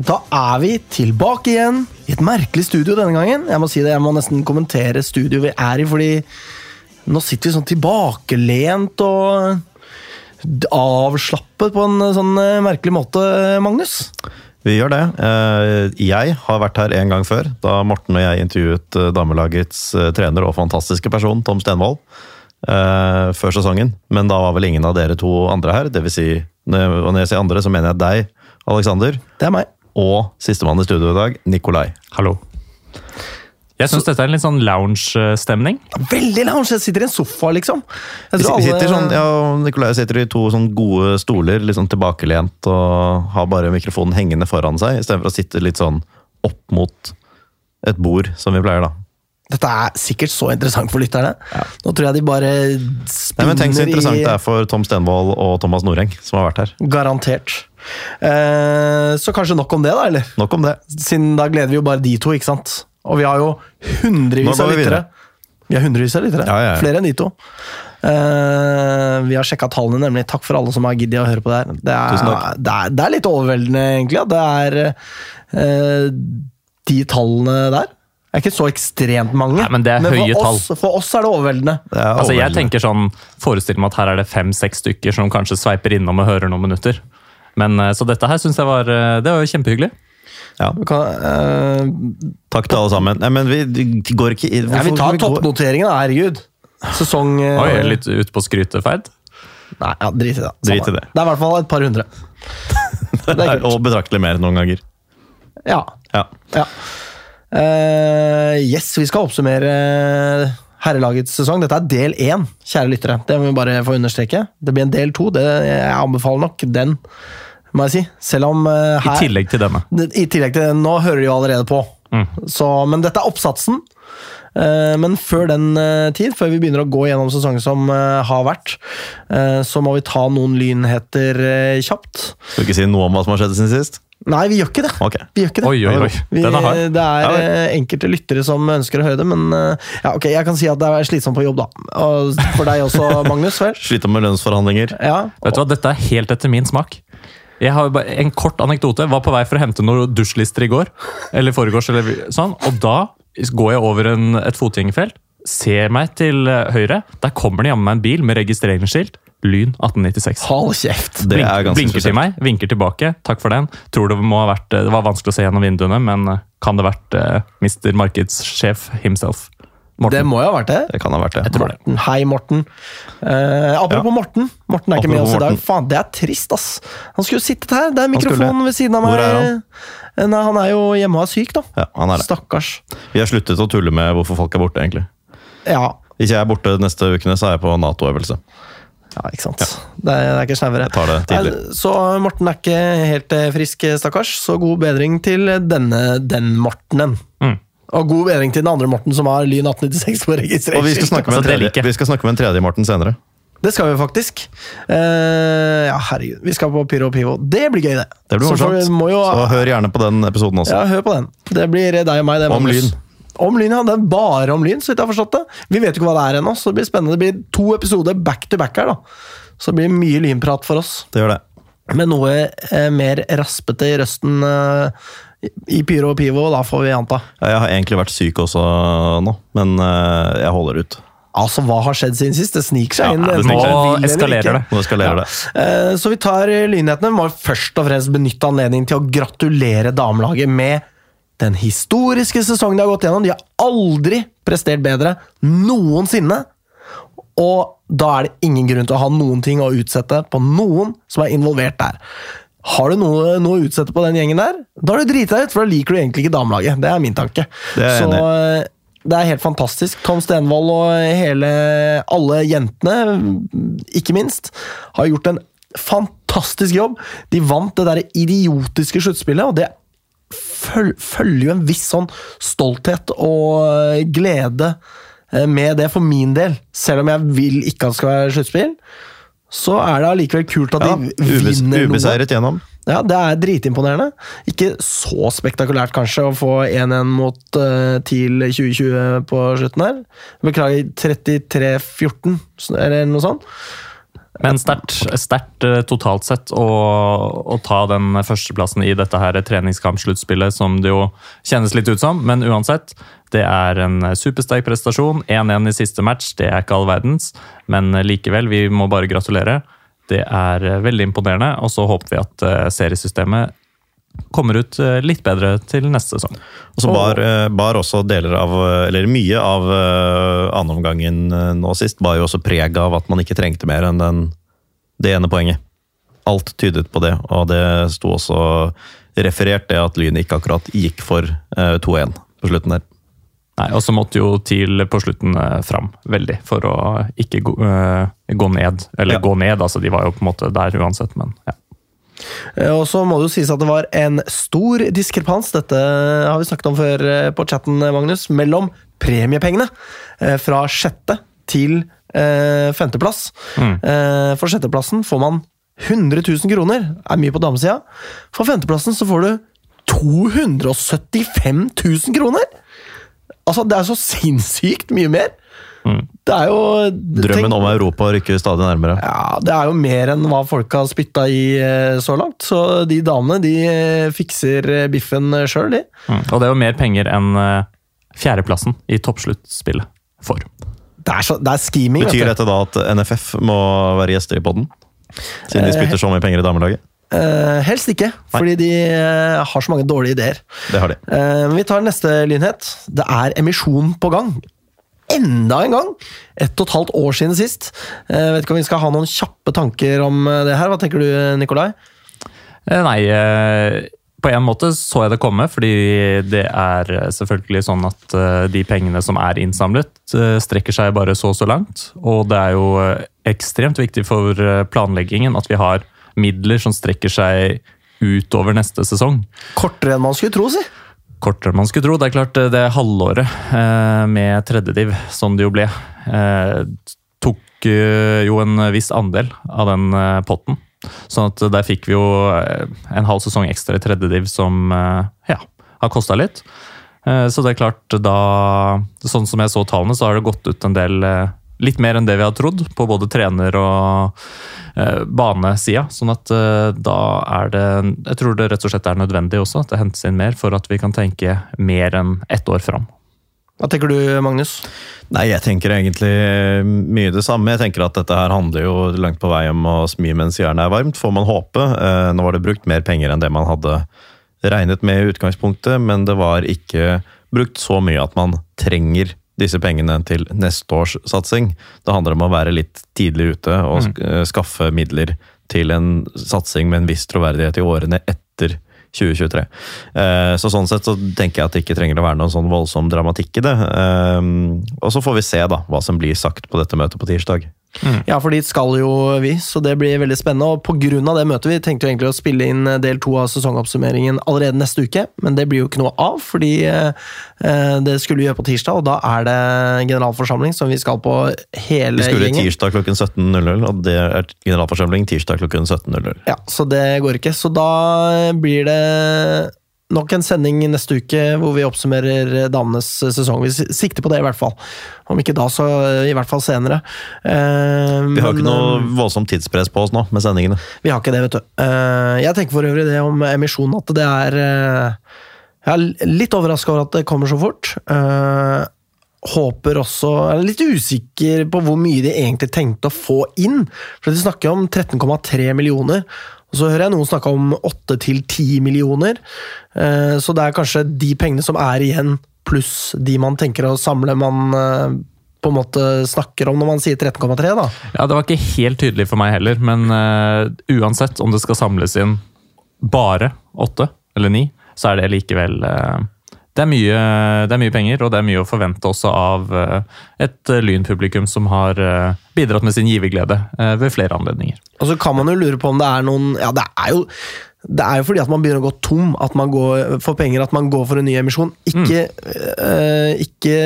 Da er vi tilbake igjen i et merkelig studio denne gangen. Jeg må si det, jeg må nesten kommentere studioet vi er i, fordi nå sitter vi sånn tilbakelent og avslappet på en sånn eh, merkelig måte, Magnus. Vi gjør det. Eh, Jeg har vært her en gang før, da Morten og jeg intervjuet eh, damelagets trener og fantastiske person, Tom Stenvold, før sesongen. Men da var vel ingen av dere to andre her. Det vil si, når jeg sier andre, så mener jeg deg, Alexander, Det er meg. Og sistemann i studio i dag, Nikolai. Hallo. Jeg syns dette er en litt sånn lounge-stemning. Veldig lounge. Jeg sitter i en sofa, liksom. Jeg alle- sitter sånn, ja, Nikolai sitter i to sånn gode stoler, litt sånn tilbakelent, og har bare mikrofonen hengende foran seg, istedenfor å sitte litt sånn opp mot et bord, som vi pleier, da. Dette er sikkert så interessant for lytterne. Nå tror jeg de bare Nei, spinner men Tenk så interessant i det er for Tom Stenvold og Thomas Noreng, som har vært her. Garantert. Eh, så kanskje nok om det, da, eller? Nok om det. Siden da gleder vi jo bare de to, ikke sant? Og vi har jo hundrevis av lyttere. Vi har hundrevis av lyttere. Ja, ja, ja. Flere enn de to. Uh, vi har sjekka tallene, nemlig. Takk for alle som har giddet å høre på det her. Det er, det er, det er litt overveldende, egentlig. Ja. det er uh, de tallene der. Det er ikke så ekstremt mange. Nei, men det er høye for oss, for oss er det overveldende. Det er Altså, jeg tenker sånn, Forestill meg at her er det fem-seks stykker som kanskje sveiper innom og hører noen minutter. Men, eh, Så dette her syns jeg var, eh, det var jo kjempehyggelig. Ja, kan, eh, takk til alle sammen. Nei, men vi går ikke inn nei, vi tar vi toppnoteringen, da. Herregud. Sesong eh, Oi, litt ut på skryteferd. Nei, ja, drit i det. Drit i det. Det er i hvert fall et par hundre. Det er kult. Og betraktelig mer noen ganger. Ja. Ja. ja. Eh, yes, vi skal oppsummere herrelagets sesong. Dette er del én, kjære lyttere. Det må vi bare få understreke. Det blir en del to. Det, jeg anbefaler nok den, må jeg si. Selv om eh, I tillegg til denne. I tillegg til Nå hører de jo allerede på. Mm. Så, men dette er oppsatsen. Eh, Men før den eh, tid, før vi begynner å gå gjennom sesongen som eh, har vært, eh, så må vi ta noen lynheter eh, kjapt. Skal du ikke si noe om hva som har skjedd siden sist? Nei, vi gjør ikke det. Okay. Vi gjør ikke det. Oi, oi, oi. Vi, det er Ja, eh, enkelte lyttere som ønsker å høre det, men eh, ja, ok, jeg kan si at det er slitsomt på jobb, da. Og for deg også, Magnus. vel? Sliter med lønnsforhandlinger. Ja. Vet du hva, Dette er helt etter min smak. Jeg har bare En kort anekdote. Var på vei for å hente noen dusjlister i går. Eller foregårs, eller sånn. Og da går jeg over en, et fotgjengerfelt. Ser meg til eh, høyre. Der kommer det jammen meg en bil med registreringsskilt. Lyn 1896. Hold kjeft. Det Blink, er ganske blinker til meg, vinker tilbake. Takk for den. Tror det må ha vært eh, Det var vanskelig å se gjennom vinduene, men eh, kan det ha vært uh, Mr. Markedssjef himself? Det må jo ha vært det. Det kan ha vært det. Morten. Hei, Morten. Eh, apropos Ja. Morten. Morten er ikke med Apropos oss i dag. Faen, det er trist, ass. Han skulle jo sittet her. Det er mikrofonen ved siden av meg. Hvor er han? Eh, Nei, han er jo hjemme og er syk, da. Ja, han er det. Stakkars. Vi har sluttet å tulle med hvorfor folk er borte, egentlig. Ja. Hvis jeg er borte neste ukene, så er jeg på Nato-øvelse. Ja, ikke sant. Det, er, det er ikke snauere. Så Morten er ikke helt eh, frisk, stakkars. Så god bedring til denne den Mortenen. Mm. Og god bedring til den andre Morten som har Lyn 1896 på registrering. Og vi skal snakke med en Altså, tredje, vi skal snakke med en tredje Morten senere. Det skal vi faktisk. Uh, ja, herregud. Vi skal på Pyro og Pivo. Det blir gøy, det. Det blir Så jo, Så hør gjerne på den episoden også. ja, hør på den. Det blir deg og meg. Det, Om. Lyn. Om Lyn, ja. Det er bare om Lyn, så vidt jeg har forstått det. Vi vet jo ikke hva det er ennå, så det blir spennende. Det blir to episoder back to back her, da. Så det blir mye lynprat for oss. Det gjør det. Med noe eh, mer raspete i røsten eh, i Pyro og Pivo, da får vi anta. Ja, Jeg har egentlig vært syk også nå, men eh, jeg holder ut. Altså, hva har skjedd siden sist? Det sniker seg Ja, inn. det sniker seg Nå vil eskalerer det. Nå eskalerer det. Eh, Så vi tar lynhetene. Må først og fremst benytte anledningen til å gratulere damelaget med den historiske sesongen de har gått gjennom. De har aldri prestert bedre noensinne. Og da er det ingen grunn til å ha noen ting å utsette på noen som er involvert der. Har du noe, noe å utsette på den gjengen der, da har du driti deg ut, for da liker du egentlig ikke damelaget. Det er min tanke. Det er Så eh, det er helt fantastisk. Tom Stenvold og hele, alle jentene, ikke minst, har gjort en fantastisk jobb. De vant det der idiotiske sluttspillet, og det følger jo en viss sånn stolthet og glede eh, med det for min del. Selv om jeg vil ikke at det skal være sluttspill, så er det allikevel kult at Ja, de ubes vinner noe. ubeseiret gjennom. Ja, Det er dritimponerende. Ikke så spektakulært kanskje å få 1-1 mot uh, TIL 2020 på slutten her. Beklager, 33-14, eller noe sånt. Men sterkt eh, totalt sett å, å ta den førsteplassen i dette her treningskampsluttspillet, som det jo kjennes litt ut som. Men uansett, det er en supersterk prestasjon. 1-1 i siste match, det er ikke all verdens. Men likevel, vi må bare gratulere. Det er eh, veldig imponerende. Og så håper vi at eh, seriesystemet kommer ut eh, litt bedre til neste sesong. Og så bar, eh, bar også deler av, eh, eller mye av annenomgangen nå sist, var jo også preg av at man ikke trengte mer enn den, det ene poenget. Alt tydet på det, og det sto også referert det at Lyn ikke akkurat gikk for uh, 2-1 på slutten der. Nei, Og så måtte jo TIL på slutten fram, veldig, for å ikke gå, gå ned. Eller Ja. gå ned, altså de var jo på en måte der uansett, men ja. Eh, Og så må det jo sies at det var en stor diskrepans, dette har vi snakket om før eh, på chatten, Magnus, mellom premiepengene eh, fra sjette til eh, femteplass. Mm. Eh, For sjetteplassen får man 100 000 kroner, er mye på damesida. For femteplassen så får du 275 000 kroner! Altså, det er så sinnssykt mye mer! Mm. Det er jo Drømmen tenk- om Europa rykker stadig nærmere. ja, Det er jo mer enn hva folk har spytta i eh, så langt. Så de damene de eh, fikser eh, biffen sjøl, de. Mm. Og det er jo mer penger enn fjerdeplassen i toppsluttspillet for. Det er, så, det er scheming. Betyr dette da at NFF må være gjester i podden? Siden de spytter så mye penger i damelaget? Uh, helst ikke, fordi de uh, har så mange dårlige ideer. Det har de. Uh, men vi tar neste lynhet. Det er emisjon på gang. Enda en gang! Ett og et halvt år siden sist. Jeg vet ikke om vi skal ha noen kjappe tanker om eh, det her. Hva tenker du, Nikolai? Eh, Nei, eh, på en måte så jeg det komme, fordi det er eh, selvfølgelig sånn at eh, de pengene som er innsamlet, eh, strekker seg bare så og så langt. Og det er jo eh, ekstremt viktig for eh, planleggingen at vi har midler som strekker seg utover neste sesong. Kortere enn man skulle tro, si. Kortere enn man skulle tro. Det er klart eh, det halvåret eh, med tredjediv, som det jo ble, eh, tok jo en viss andel av den potten. Sånn at der fikk vi jo en halv sesong ekstra i tredjediv som ja, har kosta litt. Så det er klart, da Sånn som jeg så tallene, så har det gått ut en del Litt mer enn det vi hadde trodd, på både trener- og eh, banesida. Sånn at eh, da er det Jeg tror det rett og slett er nødvendig også, at det hentes inn mer for at vi kan tenke mer enn ett år fram. Hva tenker du, Magnus? Nei, jeg tenker egentlig mye det samme. Jeg tenker at dette her handler jo langt på vei om å smi mens jernet er varmt, får man håpe. Eh, Nå var det brukt mer penger enn det man hadde regnet med i utgangspunktet, men det var ikke brukt så mye at man trenger disse pengene til neste års satsing. Det handler om å være litt tidlig ute og sk- eh, skaffe midler til en satsing med en viss troverdighet i årene etter 2023. Eh, Så sånn sett så tenker jeg at det ikke trenger å være noen sånn voldsom dramatikk i det. Eh, Og så får vi se da hva som blir sagt på dette møtet på tirsdag. Ja, for dit skal jo vi, så det blir veldig spennende. Og pga. det møtet vi tenkte jo egentlig å spille inn del to av sesongoppsummeringen allerede neste uke, men det blir jo ikke noe av, fordi eh, det skulle vi gjøre på tirsdag, og da er det generalforsamling som vi skal på hele gjengen. Vi skulle tirsdag klokken 17.00, og det er generalforsamling tirsdag klokken 17.00. Ja, så det går ikke. Så da blir det nok en sending neste uke hvor vi oppsummerer damenes sesong. Vi sikter på det, i hvert fall. Om ikke da, så i hvert fall senere. Eh, Vi har men, ikke noe eh, voldsomt tidspress på oss nå med sendingene. Vi har ikke det, vet du. Eh, Jeg tenker for øvrig det om emisjonen, at det er eh, Jeg er litt overraska over at det kommer så fort. Eh, Håper også Jeg er litt usikker på hvor mye de egentlig tenkte å få inn. For De snakker om 13,3 millioner. Og så hører jeg noen snakke om 8 til 10 millioner. Eh, Så det er kanskje de pengene som er igjen, pluss de man tenker å samle, man eh, på en måte snakker om når man sier 13,3, da. Ja, Det var ikke helt tydelig for meg heller, men eh, uansett om det skal samles inn bare åtte eller ni, så er det likevel eh, det, er mye, det er mye penger, og det er mye å forvente også av eh, et eh, lynpublikum som har eh, bidratt med sin giverglede ved flere anledninger. Og så kan man jo lure på om det er noen Ja, det er jo det er jo fordi at man begynner å gå tom at man går for penger, at man går for en ny emisjon. Ikke, øh, ikke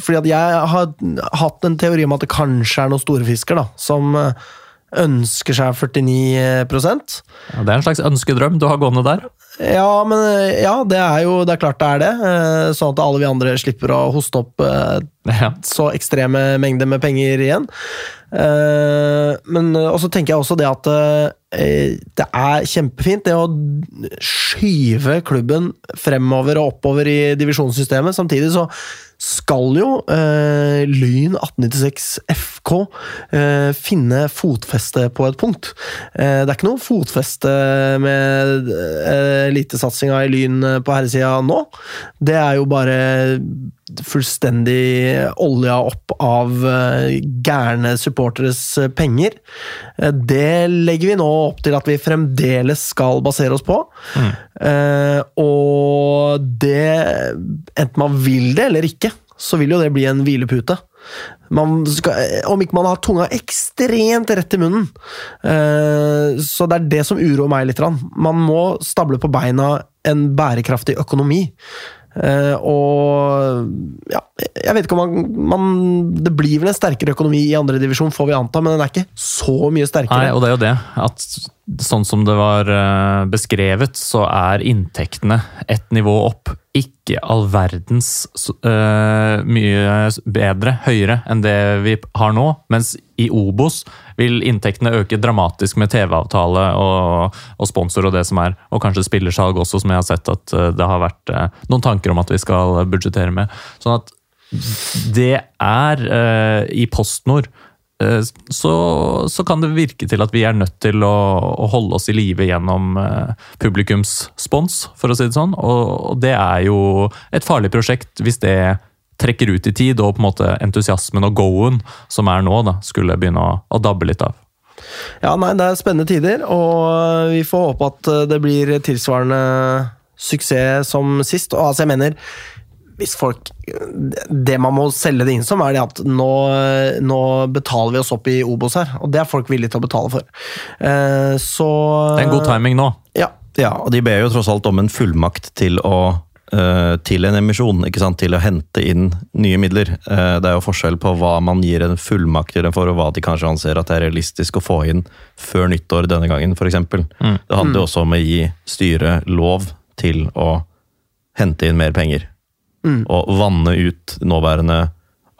Fordi at jeg har hatt en teori om at det kanskje er noen store fisker da, som ønsker seg 49 Ja, det er en slags ønskedrøm du har gående der. Ja, men øh, ja, det er jo det er klart det er det. øh, Sånn at alle vi andre slipper å hoste opp Ja. så ekstreme mengder med penger igjen. Eh, men så tenker jeg også det at eh, det er kjempefint det å skyve klubben fremover og oppover i divisjonssystemet. Samtidig så skal jo eh, Lyn 1896 FK eh, finne fotfeste på et punkt. Eh, det er ikke noe fotfeste med eh, elitesatsinga i Lyn på herresida nå. Det er jo bare fullstendig olja opp av eh, gærne supporteres eh, penger. Eh, det legger vi nå opp til at vi fremdeles skal basere oss på. Mm. Eh, og det, enten man vil det eller ikke, så vil jo det bli en hvilepute. Skal, om ikke man har tunga ekstremt rett i munnen. Eh, så det er det som uroer meg litt. Man må stable på beina en bærekraftig økonomi. Eh, og ja, jeg vet ikke om man, man Det blir vel en sterkere økonomi i andredivisjon, får vi anta, men den er ikke så mye sterkere. Nei, og det er jo det. At sånn som det var eh, beskrevet, så er inntektene ett nivå opp. Ikke all verdens uh, mye bedre, høyere, enn det vi har nå. Mens i Obos vil inntektene øke dramatisk med TV-avtale og, og, sponsor og det som er. Og kanskje spillersalg også, som jeg har sett at uh, det har vært uh, noen tanker om at vi skal budsjettere med. Sånn at det er i PostNord Eh, så, så, kan det virke til at vi er nødt til å, å holde oss i live gjennom uh, publikumsspons, for å si det sånn. Og, og, det er jo et farlig prosjekt hvis det trekker ut i tid, og på en måte entusiasmen og go-en som er nå, da, skulle begynne å, å dabbe litt av. Ja, nei, det er spennende tider, og vi får håpe at det blir tilsvarende suksess som sist. Og altså, jeg mener hvis folk Det man må selge det inn som, er det at nå, nå, betaler vi oss opp i Obos her. Og det er folk villige til å betale for. Eh, så Det er en god timing nå. Ja. ja og de ber jo tross alt om en fullmakt til å eh, til en emisjon, ikke sant? til å hente inn nye midler. Eh, det er jo forskjell på hva man gir en fullmakt til dem for, og hva de kanskje anser at det er realistisk å få inn før nyttår denne gangen, f.eks. Mm. Det handler jo mm. også om å gi styret lov til å hente inn mer penger mm. og vanne ut nåværende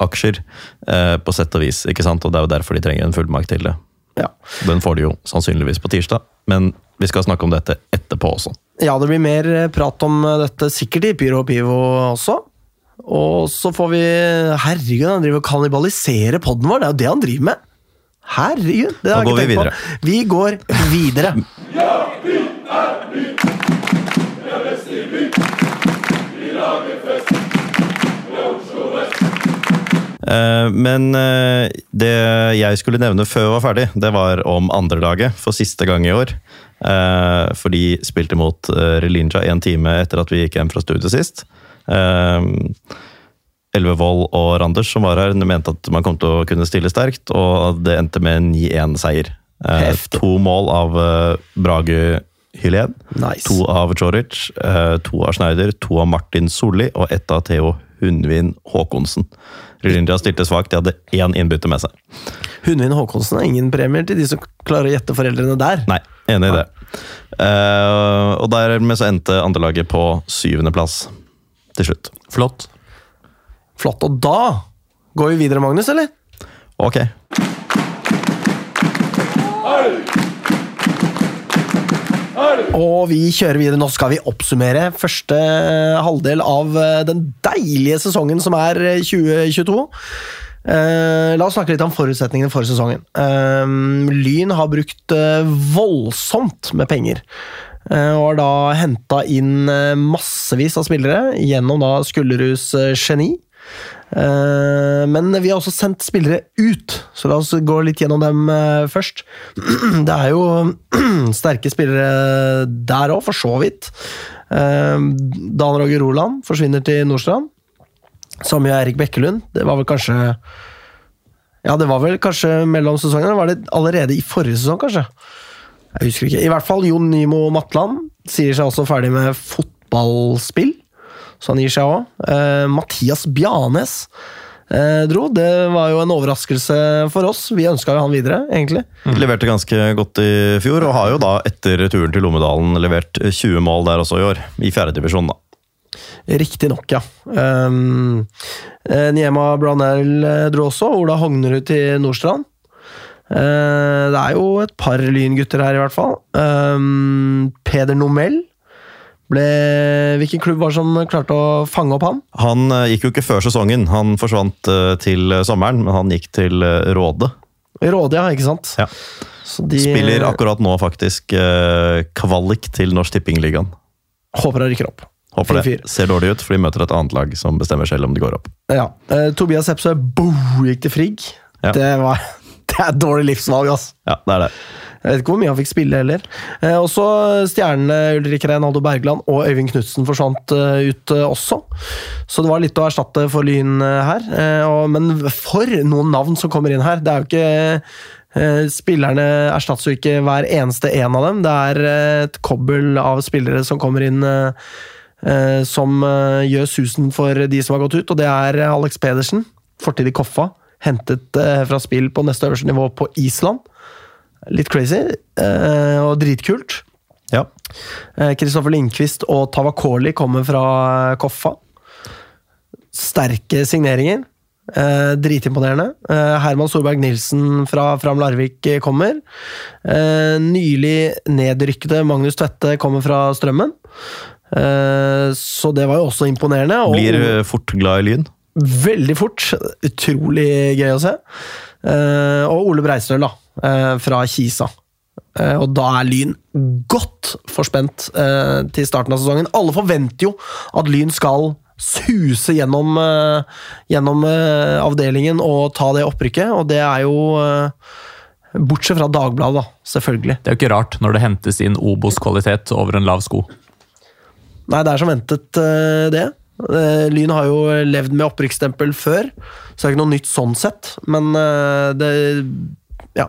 aksjer, eh, på sett og vis. ikke sant? Og Det er jo derfor de trenger en fullmakt til det. Ja. Den får de jo sannsynligvis på tirsdag, men vi skal snakke om dette etterpå også. Ja, det blir mer eh, prat om eh, dette sikkert i Pyro og Pivo også. Og så får vi Herregud, han driver og kannibaliserer poden vår! Det er jo det han driver med! Herregud! Det har jeg ikke tenkt på. Vi går videre. ja, vi er by! Men eh, det jeg skulle nevne før jeg var ferdig, det var om andrelaget for siste gang i år. Eh, for de spilte mot Relinja en time etter at vi gikk hjem fra studiet sist. Elvevold og Randers som var her, mente at man kom til å kunne stille sterkt, og det endte med en 9-1-seier. To mål av Brage Hylén, nice. to av Choric, to av Schneider, to av Martin Solli og ett av Theo Hundvin Håkonsen. Rinja stilte svakt, de hadde én innbytter med seg. Hundvin Håkonsen er ingen premier til de som klarer å gjette foreldrene der. Nei, enig i det. Uh, og dermed så endte andrelaget på syvendeplass til slutt. Flott. Flott. Og da går vi videre, Magnus, eller? Ok. Og vi kjører videre. Nå skal vi oppsummere første halvdel av eh, den deilige sesongen som er 2022. Uh, eh, la oss snakke litt om forutsetningene for sesongen. Uh, Lyn har brukt uh, voldsomt med penger. og har da henta inn massevis av spillere gjennom da Skullerus geni. Eh, men vi har også sendt spillere ut, så la oss gå litt gjennom dem eh, først. Det er jo sterke spillere der òg, for så vidt. Eh, Dan Roger Roland forsvinner til Nordstrand. Samme gjør Erik Bekkelund. Det var vel kanskje Ja, det var vel kanskje mellom sesongene? Var det allerede i forrige sesong, kanskje? Jeg husker ikke. I hvert fall Jon Nymo Matland sier seg også ferdig med fotballspill så han gir seg òg. Uh, Mathias Bjanes uh, dro. Det var jo en overraskelse for oss. Vi ønska jo han videre, egentlig. Mm. Leverte ganske godt i fjor, og har jo da etter turen til Lommedalen levert 20 mål der også i år. I fjerdedivisjon, da. Riktignok, ja. Um, Niema Blanell dro også. Ola Hognerud til Nordstrand. Uh, det er jo et par lyngutter her, i hvert fall. Um, Peder Nomel. Ble, hvilken klubb var det som klarte å fange opp han? Han eh, gikk jo ikke før sesongen. Han forsvant eh, til sommeren, men han gikk til eh, Råde. Råde, ja. Ikke sant? Ja. Så de Spiller akkurat nå faktisk eh, kvalik til Norsk Tippingligaen. håper han rykker opp. Håper det. Ser dårlig ut, for de møter et annet lag som bestemmer selv om de går opp. Ja. Uh, Tobias Epsø bo, gikk til Frigg. Ja. Det, var, det er et dårlig livsvalg, altså. Ja, det er det. Jeg vet ikke hvor mye han fikk spille heller. Eh, også stjernene Ulrik Reinaldo Bergland og Øyvind Knutsen forsvant eh, ut eh, også. Så det var litt å erstatte for Lyn eh, her. Eh, og, men for noen navn som kommer inn her. Det er jo ikke eh, Spillerne erstattes jo ikke hver eneste en av dem. Det er et kobbel av spillere som kommer inn som gjør susen for de som har gått ut, og det er Alex Pedersen, fortid i Koffa. Hentet fra spill på neste øverste nivå på Island. Litt crazy, eh, og dritkult. Ja. Kristoffer Lindqvist og Tavakoli kommer fra eh, Koffa. Sterke signeringer. Eh, dritimponerende. Eh, Herman Solberg Nilsen fra Fram Larvik eh, kommer. Eh, nylig nedrykkede Magnus Tvette kommer fra Strømmen. Eh, så det var jo også imponerende. Og Blir eh, fort glad i Lyn. veldig fort. Utrolig gøy å se. Eh, og Ole Breistøl, da. eh, fra Kisa. Eh, og da er Lyn godt forspent til starten av sesongen. Alle forventer jo at Lyn skal suse gjennom, gjennom avdelingen og ta det opprykket, og det er jo Bortsett fra Dagbladet, da, selvfølgelig. Det er jo ikke rart når det hentes inn Obos-kvalitet over en lav sko. Nei, det er som ventet, det. Eh, Lyn har jo levd med opprykksstempel før, så det er ikke noe nytt sånn sett. Men eh, det Ja.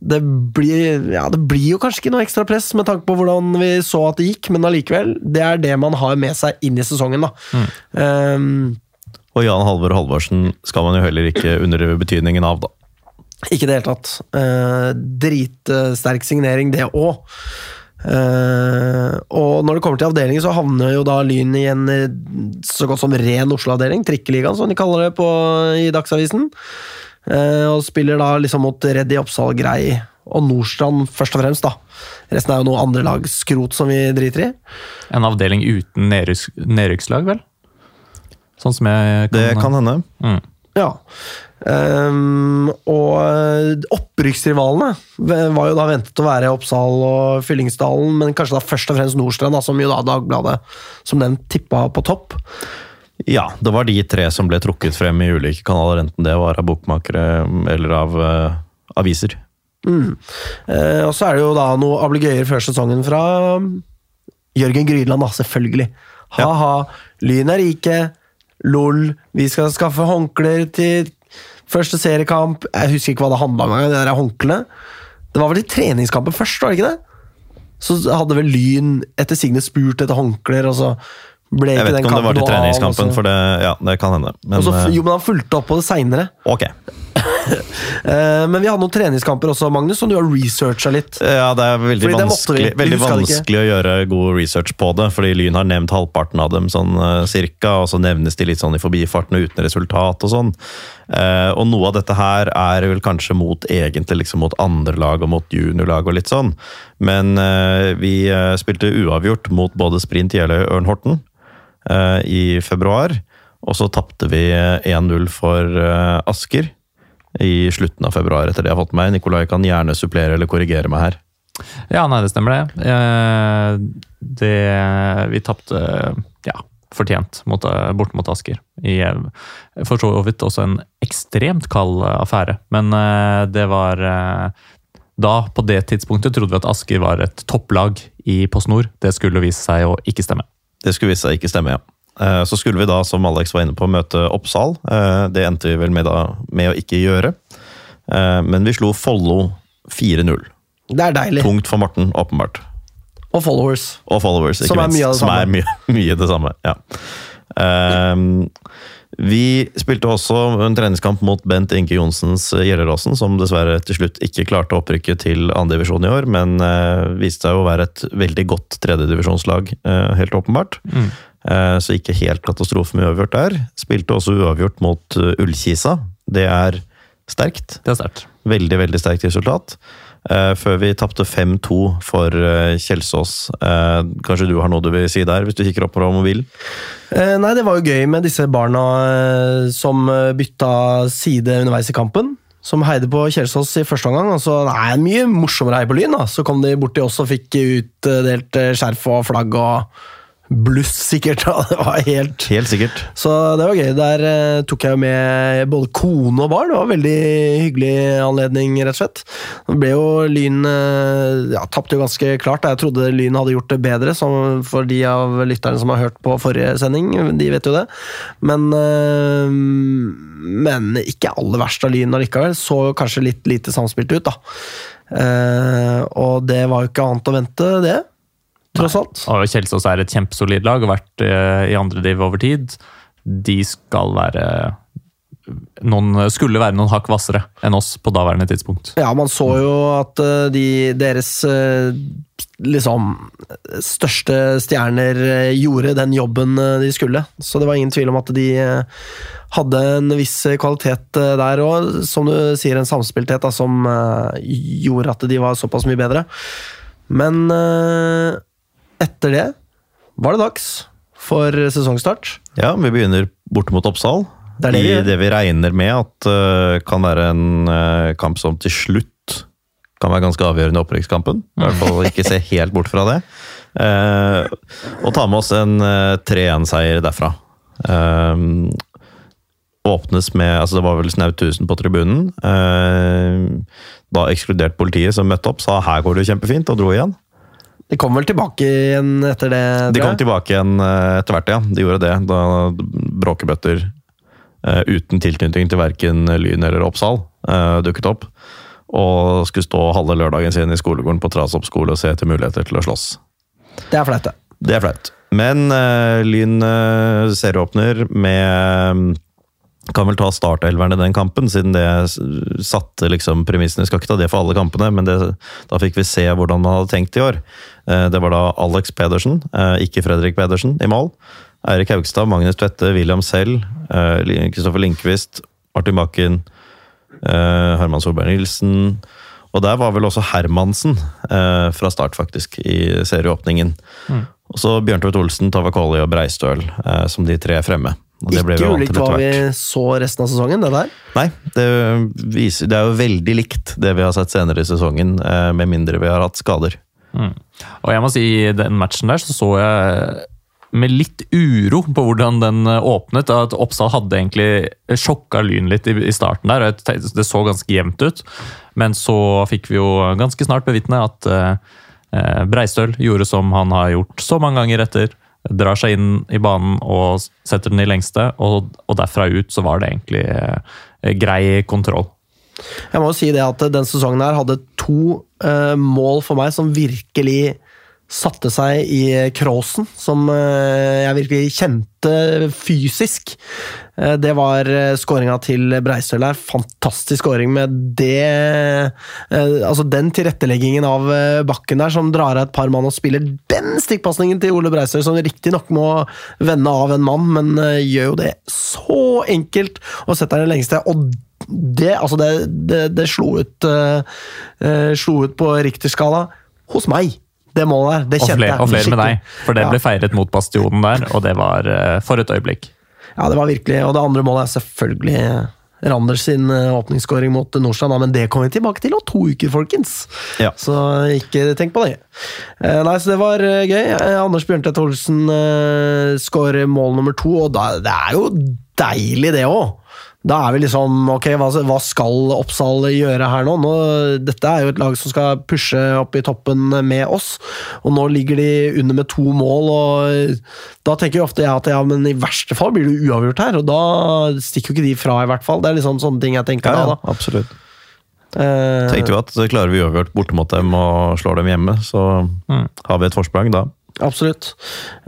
Det blir, ja, det blir jo kanskje ikke noe ekstra press med tanke på hvordan vi så at det gikk, men allikevel. Det er det man har med seg inn i sesongen, da. Um, Og Jan Halvor Halvorsen skal man jo heller ikke underdrive betydningen av, da. Ikke i det hele tatt. Uh, dritsterk signering, det òg. Og når det kommer til avdelingen, så havner jo da Lyn i en eh, så godt som ren Oslo-avdeling. Trikkeligaen, som de kaller det på, i Dagsavisen. Uh, og spiller da liksom mot Reddy Oppsal, Grei og Nordstrand først og fremst. da. Resten er jo noe andre lag skrot som vi driter i. En avdeling uten nedrykks- nedrykkslag, vel? Sånn som jeg kan Det kan hende. Mm. Ja. Ehm, og opprykksrivalene var jo da ventet å være Oppsal og Fyllingsdalen, men kanskje da først og fremst Nordstrand, da, som jo da Dagbladet som den tippa på topp. Ja, det var de tre som ble trukket frem i ulike kanaler, enten det var av bokmakere eller av uh, aviser. Eh, og så er det jo da noe ablegøyer før sesongen fra um, Jørgen Grydland, da, selvfølgelig. Ha-ha, Lyn er rike. Lol, vi skal skaffe håndklær til første seriekamp. Jeg husker ikke hva det handla om, engang, det der håndklærne. Det var vel i treningskampen først, var det ikke det? Så hadde vel Lyn etter Signe spurt etter håndklær, og så ble ikke den kampen Jeg vet ikke om det var til treningskampen, så- for det, ja, det kan hende. Men så, eh, jo, men han fulgte opp på det seinere. ok. Eh, men vi hadde noen treningskamper også, Magnus, som du har researcha litt. Ja, det er veldig Fordi vanskelig, veldig vanskelig å gjøre god research på det, fordi Lyn har nevnt halvparten av dem sånn eh, cirka, og så nevnes de litt sånn i forbifarten og uten resultat og sånn. Eh, og noe av dette her er vel kanskje mot egentlig liksom mot andre lag og mot juniorlag og litt sånn, men vi spilte uavgjort mot både Sprint Jeløy og Ørn Horten eh, i februar, og så tapte vi eh, 1-0 for Asker i slutten av februar, etter det jeg har fått med meg. Nikolai kan gjerne supplere eller korrigere meg her. Ja, nei, det stemmer det. Eh, det vi tapte ja, fortjent mot, eh, bort mot Asker. I eh, for så vidt også en ekstremt kald affære. Men det var Da, på det tidspunktet, trodde vi at Asker var et topplag i Post Nord. Det skulle vise seg å ikke stemme. Det skulle vise seg ikke stemme, ja. Eh, Så skulle vi da, som Alex var inne på, møte Oppsal. Eh, Det endte vi vel med, da, med å ikke gjøre. Eh, Men vi slo Follo 4-0. Det er deilig. Tungt for Morten, åpenbart. Og followers. Og followers, ikke Som er minst. det som samme. er mye, mye det samme. Ja. Um, vi spilte også en treningskamp mot Bent Inge Johnsens Gjelleråsen, som dessverre til slutt ikke klarte å opprykket til andredivisjon i år, men uh, viste seg å være et veldig godt tredjedivisjonslag, uh, helt åpenbart. Eh, så ikke helt katastrofe med uavgjort der. Spilte også uavgjort mot eh, Ullkisa. Det er sterkt. Det er sterkt. Veldig, veldig sterkt resultat. Eh, før vi tapte 5-2 for eh, Kjelsås. Eh, kanskje du har noe du vil si der, hvis du kikker opp på mobilen? Eh, nei, det var jo gøy med disse barna eh, som eh, bytta side underveis i kampen. Som heide på Kjelsås i første omgang. Og så, nei, mye morsommere å heie på Lyn. da. Så kom de borti oss og fikk utdelt eh, skjerf og flagg og bluss, sikkert. da. Det var helt Helt sikkert. Så det var gøy. Der eh, tok jeg med både kone og barn. Det var en veldig hyggelig anledning, rett og slett. Det ble jo Lyn eh, ja, Tapte jo ganske klart. Jeg trodde Lyn hadde gjort det bedre, som for de av lytterne som har hørt på forrige sending. De vet jo det. Men, eh, men ikke aller verst av Lyn allikevel. Så kanskje litt lite samspilt ut, da. Eh, og det var jo ikke annet å vente, det. Tross alt. Og Kjelsås er et kjempesolid lag og vært uh, i andre div over tid. De skal være noen, skulle være noen hakk hvassere enn oss på daværende tidspunkt. Ja, man så jo at eh, de, deres eh, liksom største stjerner gjorde den jobben de skulle. Så det var ingen tvil om at de hadde en viss kvalitet der òg. Som du sier, en samspilthet da, som gjorde at de var såpass mye bedre. Men etter det var det dags for sesongstart. Ja, vi begynner borte mot Oppsal. Det det vi I det vi regner med at uh, kan være en uh, kamp som til slutt kan være ganske avgjørende i opprykkskampen. I hvert fall ikke se helt bort fra det. Uh, og ta med oss en eh, 3-1-seier derfra. Åpnes med altså Det var vel snaut 1000 på tribunen. Da ekskludert politiet som møtte opp, sa her går det jo kjempefint, og dro igjen. De kom vel tilbake igjen etter det? De kom tilbake igjen eh, etter hvert, ja. De gjorde det. Da bråkebøtter uh, uten tilknytning til verken Lyn eller Oppsal uh, dukket opp. Og skulle stå halve lørdagen sin i skolegården på Trasopp skole og se etter muligheter til å slåss. Det er flaut, det. Det er flaut. Men uh, Lyn serieåpner med kan vel ta startelveren i den kampen, siden det satte liksom premissene. Skal ikke ta det for alle kampene, men det, da fikk vi se hvordan man hadde tenkt i år. Eh, Det var da Alex Pedersen, eh, ikke Fredrik Pedersen, i mål. Eirik Haugstad, Magnus Tvette, William Sell, Kristoffer Linkvist, Martin Bakken, eh, Herman Solberg Nilsen. Og der var vel også Hermansen eh, fra start, faktisk, i serieåpningen. Og så Bjørntveit Olsen, Tavakoli og Breistøl eh, som de tre fremme. Og det ble vi Ikke ulikt hva vi så resten av sesongen, det der. Nei, det, viser, det er jo veldig likt det vi har sett senere i sesongen, eh, med mindre vi har hatt skader. Og jeg må si, i den matchen der så så jeg med litt uro på hvordan den eh, åpnet. At Oppsal hadde egentlig sjokka Lyn litt i, starten der. og Det så ganske jevnt ut. Men så fikk vi jo ganske snart bevitne at eh, Breistøl gjorde som han har gjort så mange ganger etter. Drar seg inn i banen og setter den i lengste, og, og derfra ut så var det egentlig eh, grei kontroll. Jeg må jo si det at den sesongen her hadde to eh, mål for meg som virkelig satte seg i Crossen, som eh, jeg virkelig kjente fysisk. Eh, det var uh, skåringa til Breistøl her. Fantastisk skåring med det eh, Altså den tilretteleggingen av eh, bakken der, som drar av et par mann og spiller den stikkpasningen til Ole Breistøl, som riktignok må vende av en mann, men eh, gjør jo det så enkelt og setter den lengste. og det, altså det, det, det slo ut uh, uh, Slo ut på Richter-skala hos meg, det målet der. Det kjente jeg. og flere med deg, for det ble feiret mot Bastionen der, og det var eh, for et øyeblikk. Ja, det var virkelig, og det andre målet er selvfølgelig Randers sin eh, åpningsskåring mot Nordstrand, men det kommer vi tilbake til om to uker, folkens! Ja. Så ikke tenk på det. Eh, nei, så det var eh, gøy. Eh, Anders Bjørntvedt Olsen skårer mål nummer to, og det er jo deilig, det òg! Da er vi liksom Ok, hva, hva skal Oppsal gjøre her nå? nå? Dette er jo et lag som skal pushe opp i toppen med oss, og nå ligger de under med to mål, og da tenker jo ofte jeg at ja, men i verste fall blir det uavgjort her, og da stikker jo ikke de fra, i hvert fall. Det er liksom sånne ting jeg tenker Ja, da. ja, da. absolutt. Eh, Tenkte jo at klarer vi uavgjort borte mot dem og slår dem hjemme, så har vi et forsprang da. Absolutt.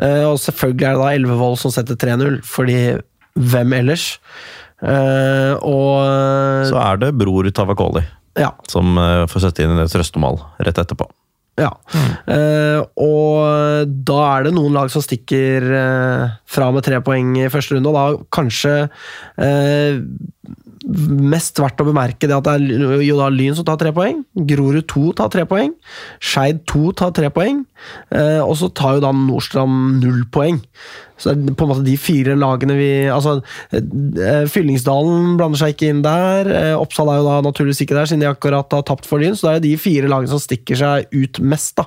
Eh, og selvfølgelig er det da Elvevold som setter 3-0, fordi hvem ellers? Eh, og Så er det bror Tavakoli ja. som uh, får sette inn et trøstemål rett etterpå. ja. Eh, og da er det noen lag som stikker fra med tre poeng i første runde, og da kanskje mest verdt å bemerke det at det er jo da Lyn som tar tre poeng. Grorud 2 tar tre poeng. Skeid 2 tar tre poeng. Og så tar jo da Nordstrand null poeng. Så det er på en måte de fire lagene vi Altså, eh, Fyllingsdalen blander seg ikke inn der. Eh, Oppsal er jo da naturligvis ikke der, siden de akkurat har tapt for Lyn. Så det er de fire lagene som stikker seg ut mest, da.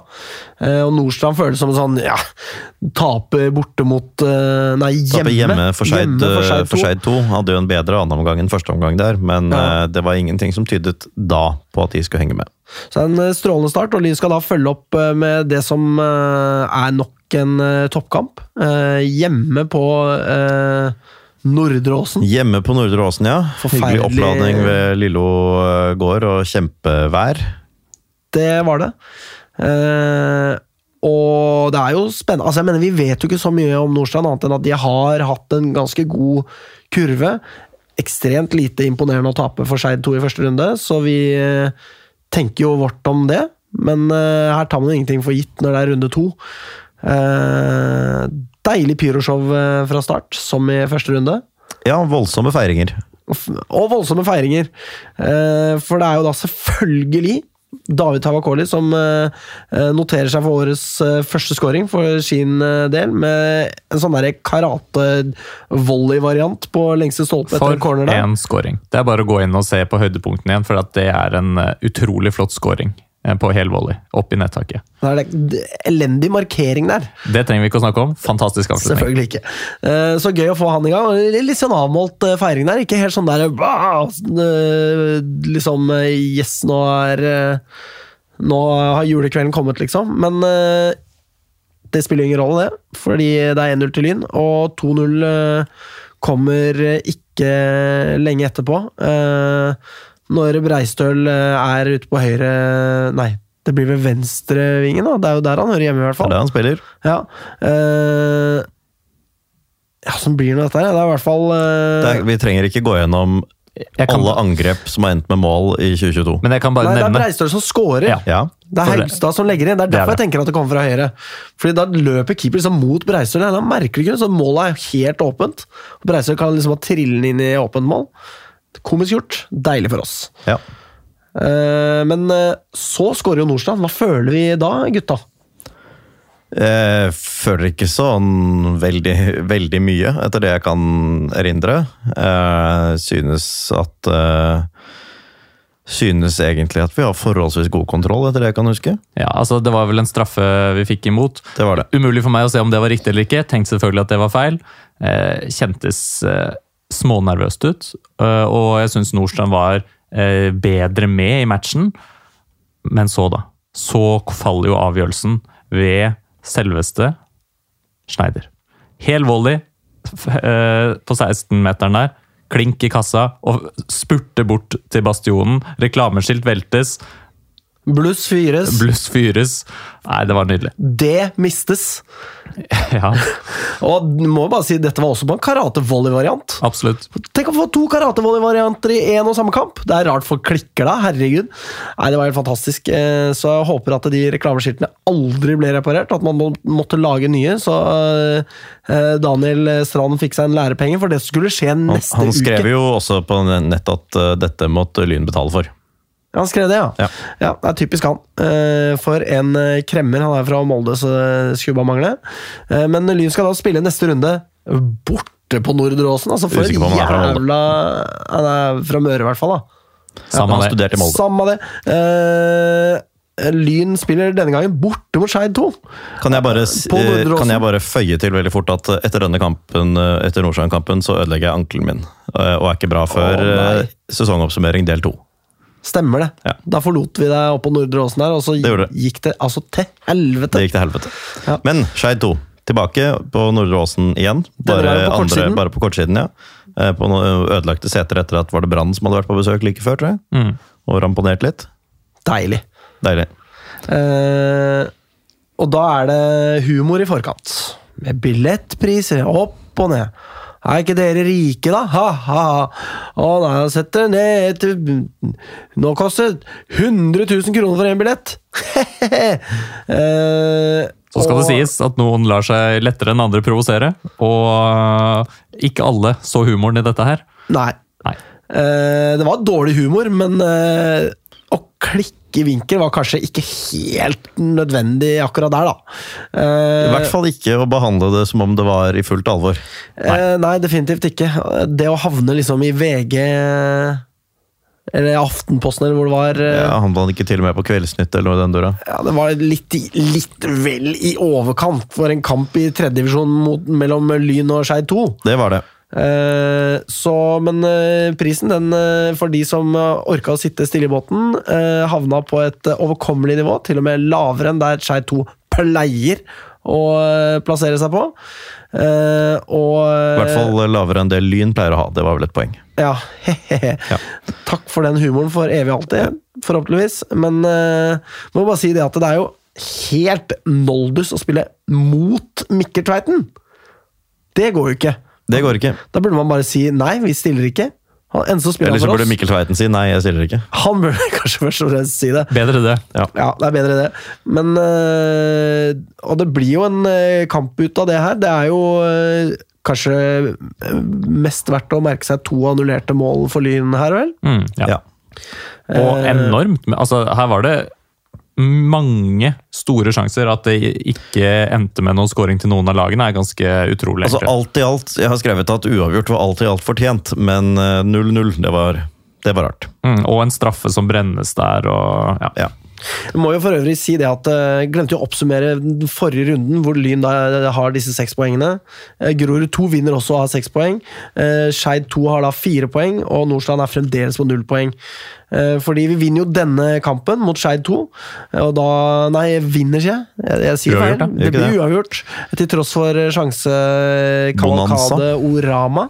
Eh, og Nordstrand føles som en sånn ja, taper borte mot Nei, hjemme. Taper hjemme for Skeid Skeid 2. Hadde jo en bedre annenomgang enn første omgang der, men Ja. det var ingenting som tydet da på at de skulle henge med. Så det er en strålende start, og Lyn skal da følge opp med det som er nok en uh, toppkamp. Uh, Hjemme på uh, Nordre Åsen. Hjemme på Nordre Åsen, ja. Forferdelig- Hyggelig oppladning ved Lillo gård og kjempevær. Det var det. Og det er jo spennende altså jeg mener Vi vet jo ikke så mye om Nordstrand, annet enn at de har hatt en ganske god kurve. Ekstremt lite imponerende å tape for Skeid 2 i første runde, så vi tenker jo vårt om det. Men her tar man jo ingenting for gitt når det er runde to. Eh, deilig pyroshow eh, fra start, som i første runde. Ja, voldsomme feiringer. Og voldsomme feiringer. Eh, For det er jo da selvfølgelig David Tavakoli som noterer seg for årets første scoring for sin del, med en sånn karate-volley-variant på lengste stolpe etter For en corner der. én scoring. Det er bare å gå inn og se på høydepunktene igjen, for at det er en utrolig flott scoring på helvolley. Opp i nettaket. Det er det- elendig markering der. Det trenger vi ikke å snakke om. Fantastisk avslutning. Selvfølgelig ikke. Eh, Så gøy å få han i gang. Litt sånn avmålt eh, feiring der. Ikke helt sånn der eh, Liksom eh, Yes, nå er eh, Nå har julekvelden kommet, liksom. Men eh, det spiller ingen rolle, det. Fordi det er 1-0 til Lyn, og 2-0 eh, kommer ikke lenge etterpå. Eh, Når Breistøl eh, er ute på høyre Nei, det blir ved venstrevingen, da. Det er jo der han hører hjemme, i hvert fall. Det er der han spiller. Ja. eh, ja, Sånn blir nå dette her. Det er i hvert fall eh, er, vi trenger ikke gå gjennom kan, alle angrep som har endt med mål i 2022. men jeg kan bare Nei, det er Breistøl som scorer. Ja. Ja, Det er Haugstad som legger inn. Det er Det er derfor det. jeg tenker at det kommer fra høyre. Fordi Da løper keeper liksom mot Breistøl. Da merker du ikke det, så målet er helt åpent. Breistøl kan liksom ha den inn i åpent mål. Komisk gjort. Deilig for oss. ja. Eh, men eh, så skårer jo Nordstrand. Hva føler vi da, gutta? Jeg føler ikke sånn veldig, veldig mye, etter det jeg kan erindre. Jeg synes at eh, Synes egentlig at vi har forholdsvis god kontroll, etter det jeg kan huske. ja, altså Det var vel en straffe vi fikk imot. Det var det. Umulig for meg å se om det var riktig eller ikke. Tenkte selvfølgelig at det var feil. Eh, kjentes eh, smånervøst ut. Eh, og jeg syns Nordstrand var eh, bedre med i matchen. Men så, da. Så faller jo avgjørelsen ved selveste Schneider. Hel volley eh, på 16-meteren der. Klink i kassa og spurter bort til bastionen. Reklameskilt veltes. Bluss fyres. Bluss fyres. Nei, det var nydelig. Det mistes. Ja, Og må bare si, dette var også på en karate-volley-variant. absolutt. Tenk å få to karate-volley-varianter i én og samme kamp! Det er rart folk klikker da, herregud. Nei, Det var helt fantastisk. Eh, Så jeg håper at de reklameskiltene aldri ble reparert. At man måtte lage nye. Så eh, Daniel Strand fikk seg en lærepenge, for det skulle skje neste uke. han uke. skrev jo også på nett at eh, dette måtte Lyn betale for. Ja, Han skrev det, ja. Ja. ja. Det er typisk han. Eh, For en eh, kremmer. Han er fra Molde, så det skulle bare mangle. Eh, Men Lyn skal da spille neste runde borte på Nordre Åsen. Altså for Molde. jævla Han er fra Møre, i hvert fall. da Samme han det. studerte i Molde. Samme det. Lyn spiller denne gangen borte mot Skeid 2. Kan jeg, bare, kan jeg bare føye til veldig fort at etter denne kampen, etter Nordsjøen-kampen så ødelegger jeg ankelen min. Og er ikke bra før oh, sesongoppsummering del to. Stemmer det. Ja. Da forlot vi deg oppå på Nordre Åsen der, og så Det det. gikk det altså til helvete. Det gikk til helvete. Ja. Men Skeid 2. Tilbake på Nordre Åsen igjen. Bare, på andre, bare på kortsiden, ja. Eh, På ødelagte seter etter at var det Brann som hadde vært på besøk like før, tror jeg. Mm. Og ramponert litt. Deilig. Deilig. Eh, og da er det humor i forkant. Med billettpriser opp og ned. Er ikke dere rike, da? Ha, ha, ha. Å nei, jeg setter ned til Nå koster 100 000 kroner for en billett! eh, Så skal det sies at noen lar seg lettere enn andre provosere, og øh, ikke alle så humoren i dette her. Nei. Nei. Eh, det var dårlig humor, men eh, å klikke i vinkel var kanskje ikke helt nødvendig akkurat der, da. Eh, I hvert fall ikke å behandle det som om det var i fullt alvor. Nei. nei, definitivt ikke. Det å havne liksom i VG eller Aftenposten, eller hvor det var. Ja, Ja, Han var ikke til og med på Kveldsnytt eller noe i den døra. Ja, Det var litt, litt vel i overkant for en kamp i tredjedivisjon mellom Lyn og Skeid 2. Det var det. Eh, så, men eh, prisen, den eh, for de som orka å sitte stille i båten, havna på et overkommelig nivå, til og med lavere enn der Skeid 2 pleier å plassere seg på. Og I hvert fall lavere enn det Lyn pleier å ha. Det var vel et poeng. Ja. Ja. Takk for den humoren for evig og alltid, forhåpentligvis. Men må bare si det at det er jo helt noldus å spille mot Mikkel Tveiten. Det går jo ikke. Det går ikke. Da burde man bare si nei, vi stiller ikke. Han Eller så burde. Mikkel Tveiten si nei, jeg stiller ikke. Han burde kanskje først og fremst si det. Bedre det. Ja. Ja, det er bedre det. Men øh, Og det blir jo en øh, kamp ut av det her. Det er jo øh, kanskje mest verdt å merke seg to annullerte mål for Lyn her, vel? Mm, ja. Ja. Og Eh, enormt. Altså, her var det mange store sjanser. At det ikke endte med noen scoring til noen av lagene, er ganske utrolig. Altså alt i alt, Jeg har skrevet at uavgjort var alt i alt fortjent, men eh, 0-0, det, var- det var rart. mm, og en straffe som brennes der, og ja. Ja. Jeg må jo for øvrig si det at jeg glemte å oppsummere den forrige runden, hvor Lyn da har disse seks poengene. Eh, Grorud 2 vinner også og har seks poeng. Eh, Skeid 2 har da fire poeng, og Nordstrand er fremdeles på null poeng. Eh, Fordi vi vinner jo denne kampen mot Skeid 2, og da Nei, vinner ikke jeg. Jeg, jeg sier. Uavgjort, feil. Det blir uavgjort, til tross for sjansekavalkade Orama.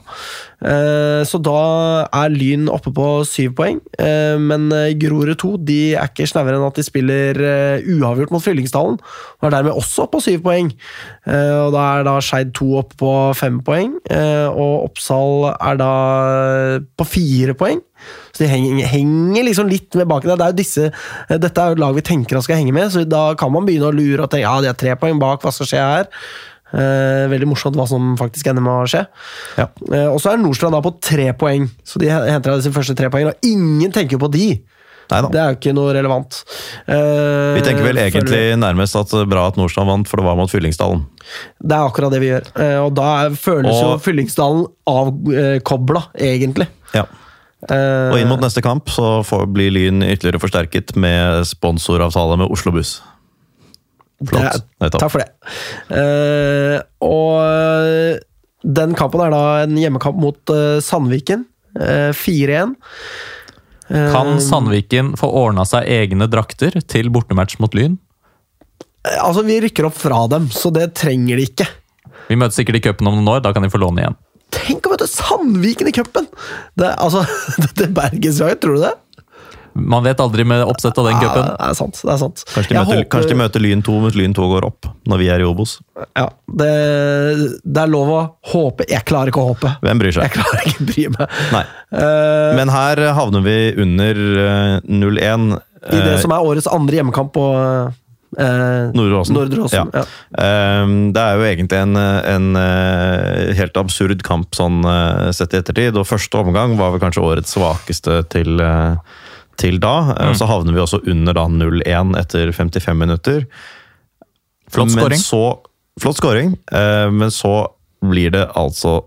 Eh, Så da er Lyn oppe på syv poeng, Eh, men Grorud 2 de er ikke snauere enn at de spiller uavgjort mot Fyllingsdalen, og er dermed også på syv poeng. Og Da er da Skeid 2 oppe på fem poeng, og Oppsal er da på fire poeng. Så de henger, henger liksom litt med bak der. Det er jo disse, eh, dette er jo et lag vi tenker han skal henge med, så da kan man begynne å lure at ja, de er tre poeng bak, hva skal skje her? Eh, veldig morsomt hva som faktisk ender med å skje. Ja. Eh, og så er Nordstrand da på tre poeng, så de henter av disse første tre poengene. Og ingen tenker på de! Neida. Det er jo ikke noe relevant. Eh, Vi tenker vel egentlig vi. nærmest at bra at Nordstrand vant, for det var mot Fyllingsdalen. Det er akkurat det vi gjør. Eh, og da føles Og- jo Fyllingsdalen avkobla, egentlig. Ja. Eh, Og inn mot neste kamp så får, blir Lyn ytterligere forsterket med sponsoravtale med Oslo Buss. Flott. Er- Takk for det. Uh, og den kampen er da en hjemmekamp mot uh, Sandviken. Uh, 4-1. Eh, Kan Sandviken få ordna seg egne drakter til bortematch mot Lyn? Altså, vi rykker opp fra dem, så det trenger de ikke. Vi møtes sikkert i cupen om noen år, da kan de få låne igjen. Tenk å møte Sandviken i cupen! Det, er- altså, det bergenslaget, tror du det? Man vet aldri med oppsett av den Ja, cupen. det er sant. det er sant. Kanskje de, møter, håper- kanskje de møter Lyn 2 hvis Lyn 2 går opp, når vi er i Obos. Ja, det, det er lov å håpe. Jeg klarer ikke å håpe. Hvem bryr seg? Jeg klarer ikke å bry meg. Nei. Uh... Men her havner vi under eh, 0-1. I det eh, som er årets andre hjemmekamp på eh, Nordre Åsen. Nordre Åsen. Ja. Ja. Um, Det er jo egentlig en, en eh, helt absurd kamp sånn eh, sett i ettertid. Og første omgang var vel kanskje årets svakeste til, eh, til da. Mm. Så havner vi også under da 0-1 etter 55 minutter. Flott Men scoring. så- Flott scoring, uh, men så blir det altså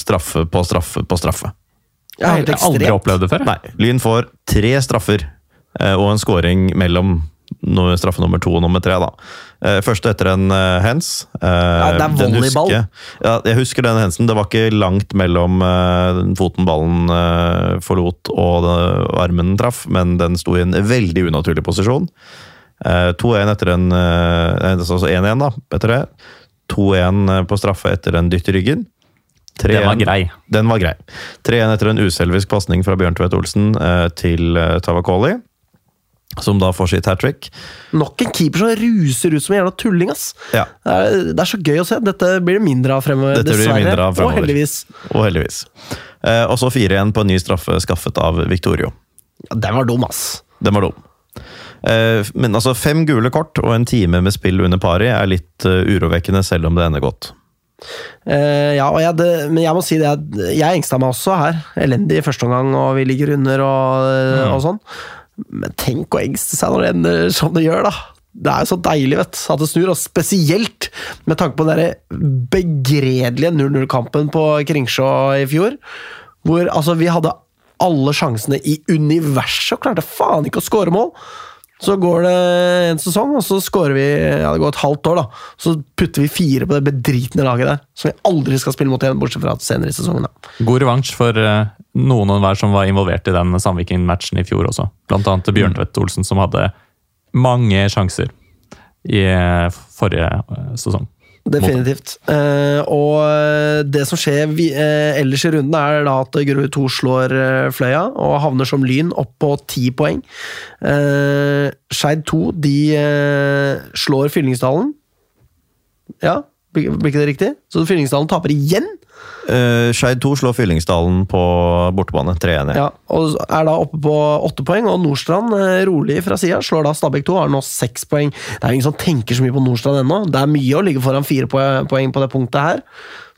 straffe på straffe på straffe. Jeg har aldri opplevd det før. Nei, Lyn får tre straffer og en scoring mellom straffe nummer to og nummer tre. da. Eh, Første etter en hands. hens. Eh, det er den volleyball. husker. Ja, jeg husker den hensen. Det var ikke langt mellom eh, foten ballen eh, forlot og armen traff, men den sto i en veldig unaturlig posisjon. Eh, 2-1 etter en eh, Altså 1-1 da, etter det. 2-1 på straffe etter en dytt i ryggen. Den var grei. den var grei. 3-1 etter en uselvisk pasning fra Bjørn Tvedt Olsen eh, til eh, Tavakoli. Som da får sitt hat trick. Nok en keeper som ruser ut som en jævla tulling, ass. Ja. Det er, det er så gøy å se. Dette blir det mindre av fremover, Dette blir mindre av fremover. Og heldigvis. Og heldigvis. Eh, og så 4-1 på en ny straffe skaffet av Victorio. Ja, den var dum, ass. Den var dum. Eh, men altså, fem gule kort og en time med spill under pari er litt eh, urovekkende, selv om det ender godt. Uh, ja, og jeg, det, men jeg må si det Jeg, jeg engsta meg også her. Elendig i første omgang, og vi ligger under og, Mm. og sånn. Men tenk å engste seg når det ender som det gjør, da. Det er jo så deilig vet, at det snur, og spesielt med tanke på den begredelige 0-0-kampen på Kringsjå i fjor. Hvor altså, vi hadde alle sjansene i universet og klarte faen ikke å score mål. Så går det en sesong, og så skårer vi ja, det går et halvt år. da Så putter vi fire på det bedritne laget der, som vi aldri skal spille mot igjen, bortsett fra senere i sesongen. da God revansj for eh, noen og enhver som var involvert i den Sandviken-matchen i fjor også. Blant annet Bjørntvedt Olsen, som hadde mange sjanser i eh, forrige eh, sesong. Definitivt. Uh, og det som skjer vi, uh, ellers i runden, er da at Grorud 2 slår uh, Fløya og havner som Lyn opp på ti poeng. Eh, Skeid 2 de eh, slår Fyllingsdalen. Ja, blir ikke det riktig? Så Fyllingsdalen taper igjen! Uh, Skeid 2 slår Fyllingsdalen på bortebane 3-1. Ja, og er da oppe på åtte poeng, og Nordstrand eh, rolig fra sida slår da Stabæk 2, har nå seks poeng. Det er jo ingen som tenker så mye på Nordstrand ennå. Det er mye å ligge foran fire poeng på det punktet her.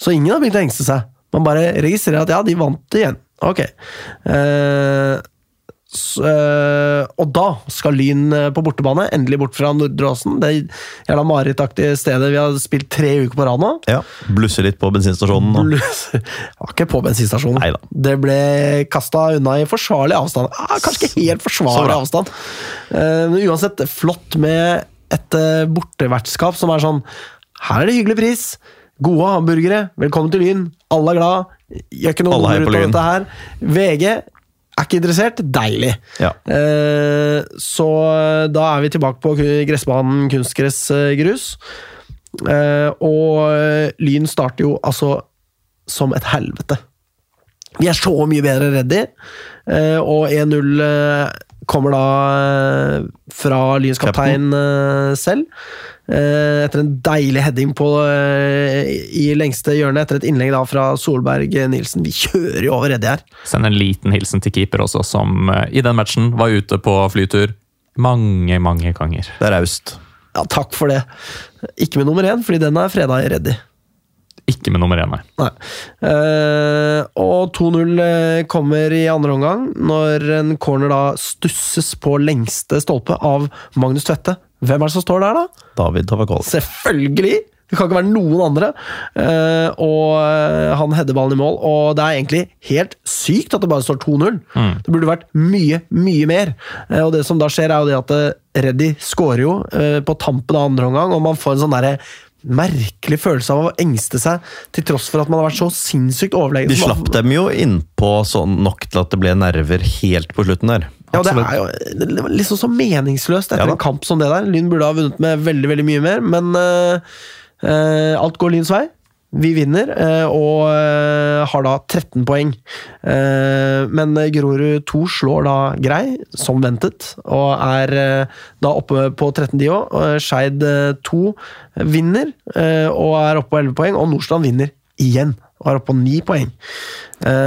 Så ingen har begynt å engste seg. Man bare registrerer at ja, de vant igjen. Ok. Eh, eh, og da skal Lyn eh, på bortebane, endelig bort fra Nordre Åsen. Det jævla marerittaktige stedet vi har spilt tre uker på rad nå. Ja, Blusser litt på bensinstasjonen. Var ikke på bensinstasjonen. Neida. Det ble kasta unna i forsvarlig avstand. Ah, kanskje ikke helt forsvarlig avstand, uh, men uansett flott med et uh, bortevertskap som er sånn Her er det hyggelig pris. Gode hamburgere. Velkommen til Lyn. Alle er glad. Gjør ikke noe nummer ut av dette her. VG er ikke interessert. Deilig. Ja. Eh, så eh, da er vi tilbake på gressbanen kunstgressgrus. Eh, og eh, Lyn starter jo altså som et helvete. Vi er så mye bedre ready, eh, og 1-0 eh, kommer da eh, fra Lyns kaptein eh, selv. Eh, Etter en deilig heading på, i lengste hjørne, etter et innlegg da fra Solberg Nilsen. Vi kjører jo over Eddie her. Send en liten hilsen til keeper også, som i den matchen var ute på flytur mange, mange ganger. Det er raust. Ja, takk for det. Ikke med nummer én, fordi den er freda i Reddy. Ikke med nummer én, nei. Nei. Eh, og 2-0 eh, kommer i andre omgang, når en corner da stusses på lengste stolpe av Magnus Tvette. Hvem er det som står der, da? David Tavakol. Selvfølgelig! Det kan ikke være noen andre. Eh, og eh, han header ballen i mål, og det er egentlig helt sykt at det bare står 2-0. Det burde vært mye, mye mer. Eh, og det som da skjer, er jo det at eh, Reddy skårer jo eh, på tampen av andre omgang, og man får en sånn derre merkelig følelse av å engste seg, til tross for at man har vært så sinnssykt overlegen. De slapp dem jo innpå sånn nok til at det ble nerver helt på slutten der. Ja, det er jo liksom så meningsløst etter Ja en kamp som det der. Lyn burde ha vunnet med veldig veldig mye mer, men uh, uh, alt går Lyns vei. Vi vinner, eh, og eh, har da 13 poeng. Eh, men Grorud 2 slår da Grei, som ventet, og er da oppe på 13 de òg. Skeid eh, 2 vinner, og er oppe på 11 poeng, og Nordstrand vinner igjen. Og er oppe på 9 poeng.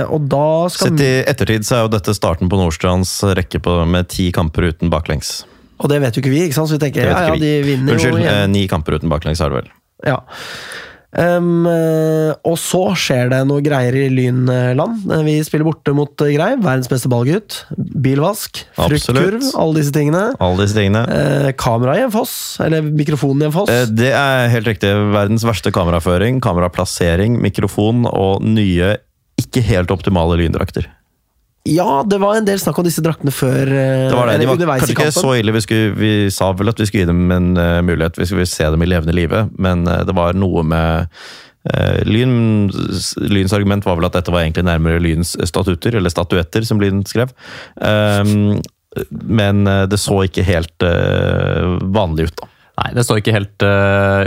Og da skal Sett i ettertid så er jo dette starten på Nordstrands rekke på, med ti kamper uten baklengs. Og det vet jo ikke vi, ikke sant? så vi tenker ja, ja, de vinner Unnskyld, jo igjen. Unnskyld, ni kamper uten baklengs er det vel. Ja. Eh, og så skjer det noe greier i Lynland. Eh, Vi spiller borte mot eh, Grei, verdens beste ballgutt. Bilvask, fruktkurv, alle disse tingene. Alle disse tingene. Uh, kamera i en foss, eller mikrofonen i en foss. Uh, Det er helt riktig. Verdens verste kameraføring, kameraplassering, mikrofon og nye, ikke helt optimale lyndrakter. Ja, det var en del snakk om disse draktene før eh, Det var det. De var kanskje ikke så ille. Vi, skulle, vi sa vel at vi skulle gi dem en uh, mulighet, vi skulle se dem i levende live, men uh, det var noe med uh, Lyn, Lyns argument var vel at dette var egentlig nærmere Lyns statutter, eller statuetter, som Lyn skrev. Um, men det så ikke helt vanlig ut, da. Nei, det så ikke helt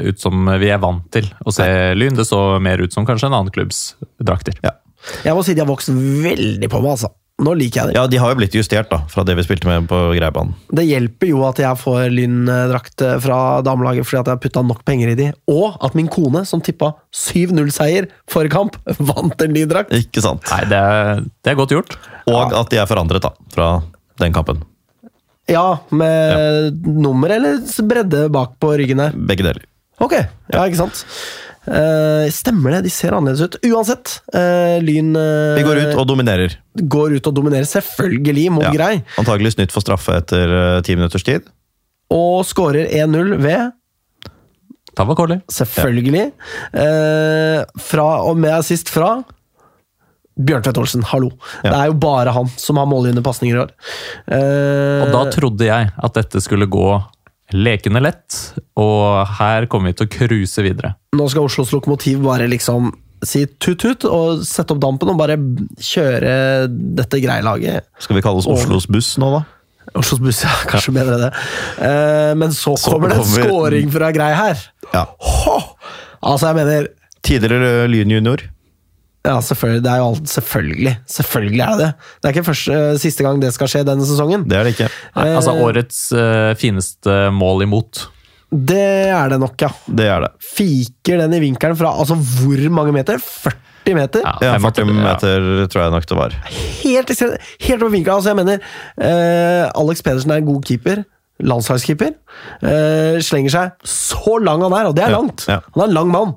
ut som vi er vant til å se Lyn. Det så mer ut som kanskje en annen klubbs drakter. Ja. Jeg må si de har vokst veldig på meg, altså. Nå liker jeg det. ja, de har jo blitt justert da, fra det vi spilte med på Greibanen. Det hjelper jo at jeg får Lyn-drakt eh, fra damelaget fordi at jeg har putta nok penger i de, og at min kone, som tippa 7-0-seier forrige kamp, vant en lyndrakt. Ikke sant? Nei, det er, det er godt gjort. Og at de er forandret da, fra den kampen. Ja, med nummer eller bredde bak på ryggene. Begge deler. Ok, ja, ikke sant. Eh, stemmer det, de ser annerledes ut. Uansett, eh, Lyn eh, Vi går ut og dominerer. går ut og dominerer, selvfølgelig, Må Ja. Grei. Antagelig snytt for straffe etter ti minutters tid. Og skårer 1-0 ved Tavakoli. Selvfølgelig. Eh, fra, og med assist fra Bjørntvedt Olsen, hallo. Ja. Det er jo bare han som har målgivende pasninger i år. Eh, Og da trodde jeg at dette skulle gå lekende lett, og her kommer vi til å cruise videre. Nå skal Oslos lokomotiv bare liksom si tut-tut og sette opp dampen og bare kjøre dette greilaget. Skal vi kalle oss Oslos buss nå, da? Oslos buss, ja. Kanskje bedre det. Eh, men så Så kommer det en scoring fra Grei her. Ja. Hå! Altså, jeg mener Tidligere Lyn junior. Ja, selvfølgelig. Det er jo alt, selvfølgelig. Selvfølgelig er det det. Det er ikke første, siste gang det skal skje denne sesongen. Det er det ikke. Nei, altså Eh. årets uh, fineste mål imot. Det er det nok, ja. Det er det. Fiker den i vinkelen fra altså hvor mange meter? 40 meter? Ja, Ja, 45, 40 ja. meter tror jeg nok det var. Helt, helt over vinkelen. Altså, jeg mener, uh, Alex Pedersen er en god keeper. Landslagskeeper. Uh, slenger seg så lang han er, og det er Ja, langt. ja. Han er en lang mann.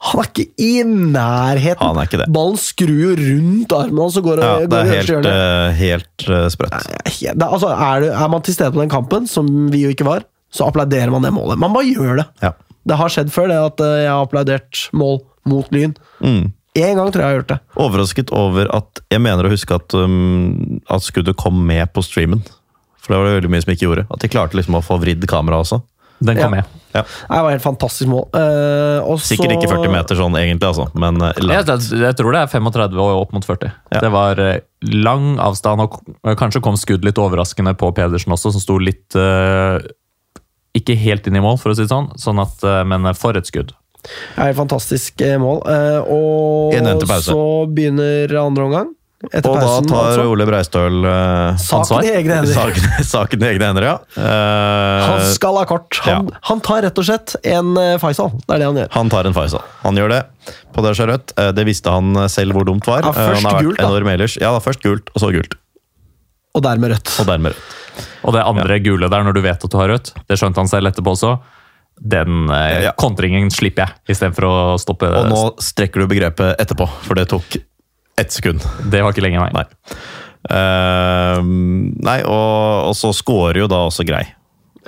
Han er ikke i nærheten. Han er ikke det. Ballen skrur jo rundt armen hans og går, Ja, går det er helt, uh, helt eh, sprøtt. Ja, det, altså, er, det, er man til stede på den kampen, som vi jo ikke var, så applauderer man det målet. Man bare gjør det. Ja. Det har skjedd før det at eh, jeg har applaudert mål mot Lyn. Mm. Én gang tror jeg jeg har gjort det. Overrasket over at Jeg mener å huske at, um, at skuddet kom med på streamen. For det var det veldig mye som ikke gjorde. At de klarte liksom å få vridd kameraet også. Den kom Ja. med. Ja. Det var helt fantastisk mål. Eh, og så- Sikkert ikke 40 meter sånn egentlig, altså, men eh, Jeg, jeg, jeg tror det er 35 og opp mot 40. Ja. Det var eh, lang avstand, og kanskje kom skudd litt overraskende på Pedersen også, som sto litt eh, Ikke helt inn i mål, for å si det sånn, sånn at, eh, men for et skudd. Ja, helt fantastisk eh, mål. Eh, og så begynner andre omgang. Etter Og da tar altså. Ole Breistøl eh, Saken ansvar. i egne hender. saken, saken i egne hender, ja. Eh, Han skal ha kort. Han, ja. han tar rett og slett en eh, Faisal. Det er det han gjør. Han tar en Faisal. Han gjør det. På det rødt. Eh, Det visste han selv hvor dumt var. Ja, Eh, først han har vært gult, da. enorm ellers. Ja, da, først gult, og så gult. Og dermed rødt. Og dermed rødt. Og det andre gule der, når du vet at du har rødt, det skjønte han selv etterpå også. Den eh, Ja. kontringen slipper jeg, istedenfor å stoppe. Og nå strekker du begrepet etterpå, for det tok ett sekund. Det var ikke lenge, nei. Nei. uh, nei, og, og så scorer jo da også Grei.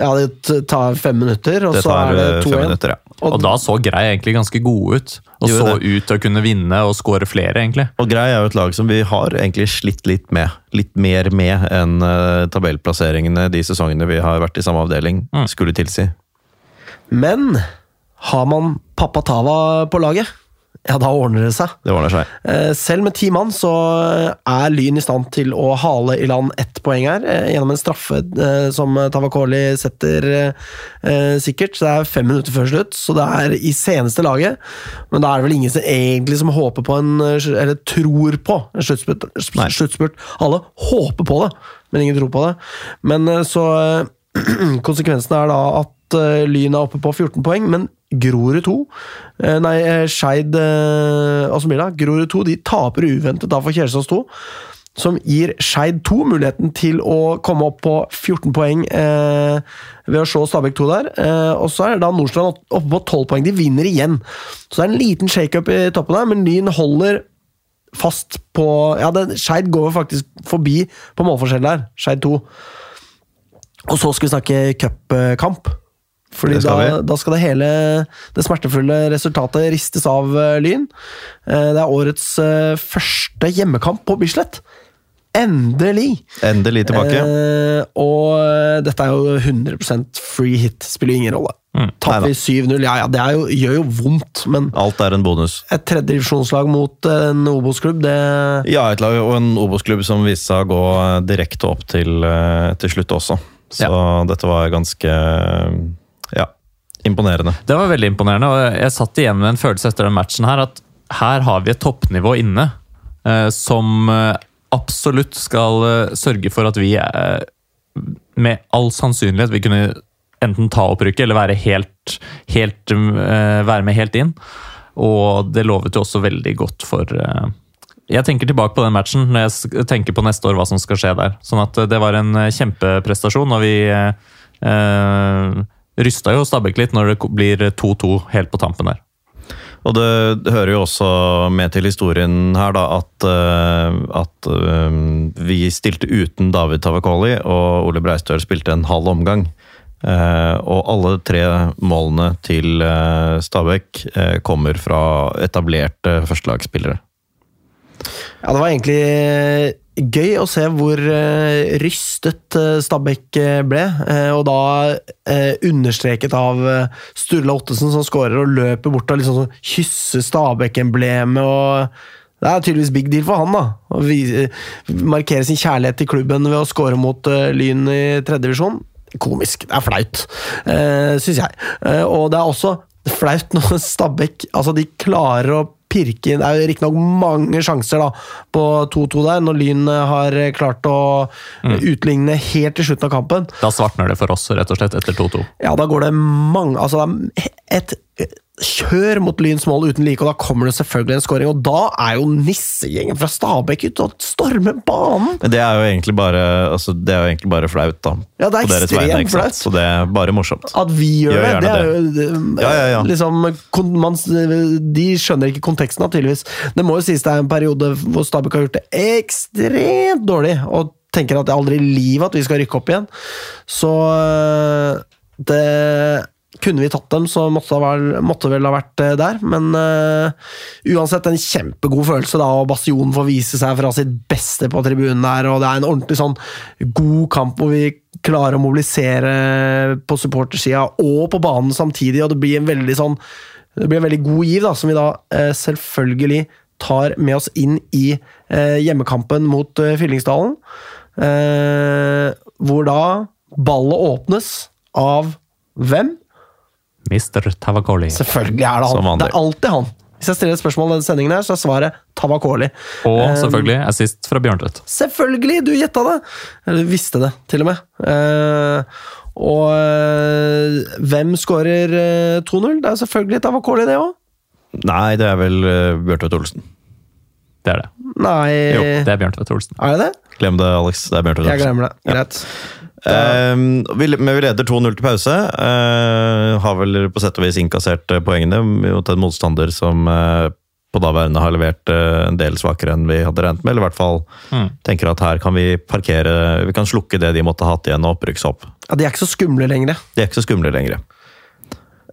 Ja, det tar fem minutter, og Det så er det eh, fem 2-1. minutter, ja. Og da så Grei egentlig ganske gode ut. Og så det. ut til å kunne vinne og skåre flere, egentlig. Og Grei er jo et lag som vi har egentlig slitt litt med. Litt mer med enn uh, tabellplasseringene de sesongene vi har vært i samme avdeling Mm. skulle tilsi. Men har man pappa Tava på laget, ja, da ordner det seg. Det ordner seg. Eh, Selv med ti mann så er Lyn i stand til å hale i land ett poeng her, eh, gjennom en straffe eh, som Tavakoli setter eh, sikkert. Det er fem minutter før slutt, så det er i seneste laget. Men da er det vel ingen som egentlig som håper på en eh, Eller tror på en sluttspurt. Sluttspurt. Alle håper på det, men ingen tror på det. Men eh, så eh, Konsekvensen er da at eh, Lyn er oppe på 14 poeng, men Grorud 2 eh, Nei, eh, Skeid Aspmyra. Grorud 2 de taper uventet da for Kjelsås 2. Som gir Skeid 2 muligheten til å komme opp på 14 poeng eh, ved å slå Stabæk 2 der. Eh, og så er da Nordstrand oppe på 12 poeng. De vinner igjen. Så det er en liten shakeup i toppen der, men Lyn holder fast på Ja, Skeid går faktisk forbi på målforskjell der. Skeid 2. Og så skal vi snakke cupkamp. Fordi da, da skal det hele det smertefulle resultatet ristes av eh, Lyn. Eh, Det er årets eh, første hjemmekamp på Bislett. Endelig! Endelig tilbake. Eh, og dette er jo 100% free hit. Spiller ingen rolle. Mm. Taper vi 7-0, ja ja, det er jo, gjør jo vondt, men Alt er en bonus. et tredjedivisjonslag mot en Obos-klubb, det Ja, et lag og en Obos-klubb som viste seg å gå direkte opp til, til slutt også. Så dette var ganske ja, imponerende. Det var veldig imponerende, og jeg satt igjen med en følelse etter den matchen her at her har vi et toppnivå inne eh, som eh, absolutt skal eh, sørge for at vi eh, med all sannsynlighet vil kunne enten ta opprykket eller være, helt, helt, eh, være med helt inn. Og det lovet jo også veldig godt for Jeg tenker tilbake på den matchen når jeg tenker på neste år hva som skal skje der. Sånn at det var en kjempeprestasjon, og vi eh, rysta jo Stabæk litt når det blir 2-2 helt på tampen der. Og det, hører jo også med til historien her da, at, eh, at eh, vi stilte uten David Tavakoli, og Ole Breistøl spilte en halv omgang. Eh, og alle tre målene til Stabæk kommer fra etablerte førstelagsspillere. Ja, det var egentlig gøy å se hvor eh, rystet eh, Stabæk eh, ble. og da understreket av Sturla Ottesen, som skårer og løper bort og liksom sånn kysser Stabæk-emblemet. og Det er tydeligvis big deal for han. da, Å markere sin kjærlighet til klubben ved å skåre mot Lyn i tredjedivisjon. Komisk. Det er flaut, uh, syns jeg. Og det er også flaut når Stabæk altså klarer å pirke inn Det er jo riktignok mange sjanser da på 2-2 der, når Lyn eh, har klart å utligne helt til slutten av kampen. Da svartner det for oss, rett og slett, etter 2-2. Ja, da går det mange Altså, det er et kjør mot Lyns mål uten like, og da kommer det selvfølgelig en scoring. Og da er jo nissegjengen fra Stabæk ute og stormer banen! Men det er jo egentlig bare, altså, det er jo egentlig bare flaut, da. Ja, det er på deres ekstremt vegne, ikke sant? Så det er bare morsomt. At vi gjør, Gjør det, det er jo det- Ja, ja, ja. liksom kon- man, De skjønner ikke konteksten, tydeligvis. Det må jo sies det er en periode hvor Stabæk har gjort det ekstremt dårlig, og tenker at det er aldri i livet at vi skal rykke opp igjen. Så øh, det kunne vi tatt dem, så måtte vel, måtte vel ha vært øh, der. Men uh, uansett, en kjempegod følelse, da, og Bastionen får vise seg fra sitt beste på tribunen der. og Det er en ordentlig sånn god kamp hvor vi klarer å mobilisere på supportersida og på banen samtidig, og det blir en veldig sånn det blir en veldig god giv, da, som vi da uh, selvfølgelig tar med oss inn i uh, hjemmekampen mot eh, Fyllingsdalen. Eh, hvor da ballet åpnes av hvem? Mr. Tavakoli. Selvfølgelig er det han. Det er alltid han. Hvis jeg stiller et spørsmål i denne sendingen, her, så er svaret Tavakoli. Og Eh, selvfølgelig assist fra Bjørntvedt. Selvfølgelig! Du gjetta det! Eller du visste det, til og med. Eh, og eh, hvem skårer eh, 2-0? Det er selvfølgelig Tavakoli, det òg. Nei, det er vel uh, Bjørtvedt Olsen. Det er det. Nei Jo, det er Bjørntvedt Olsen. Er det det? Glem det, Alex. Det er Bjørtvedt Jeg glemmer det. Greit. Eh, vi, men vi leder 2-0 til pause. Uh, har vel på sett og vis innkassert eh, poengene mot en motstander som uh, på daværende har levert uh, en del svakere enn vi hadde regnet med. Eller i hvert fall Mm. tenker at her kan vi parkere Vi kan slukke det de måtte ha hatt igjen og opprykks opp. Ja, De er ikke så skumle lenger. De er ikke så skumle lenger.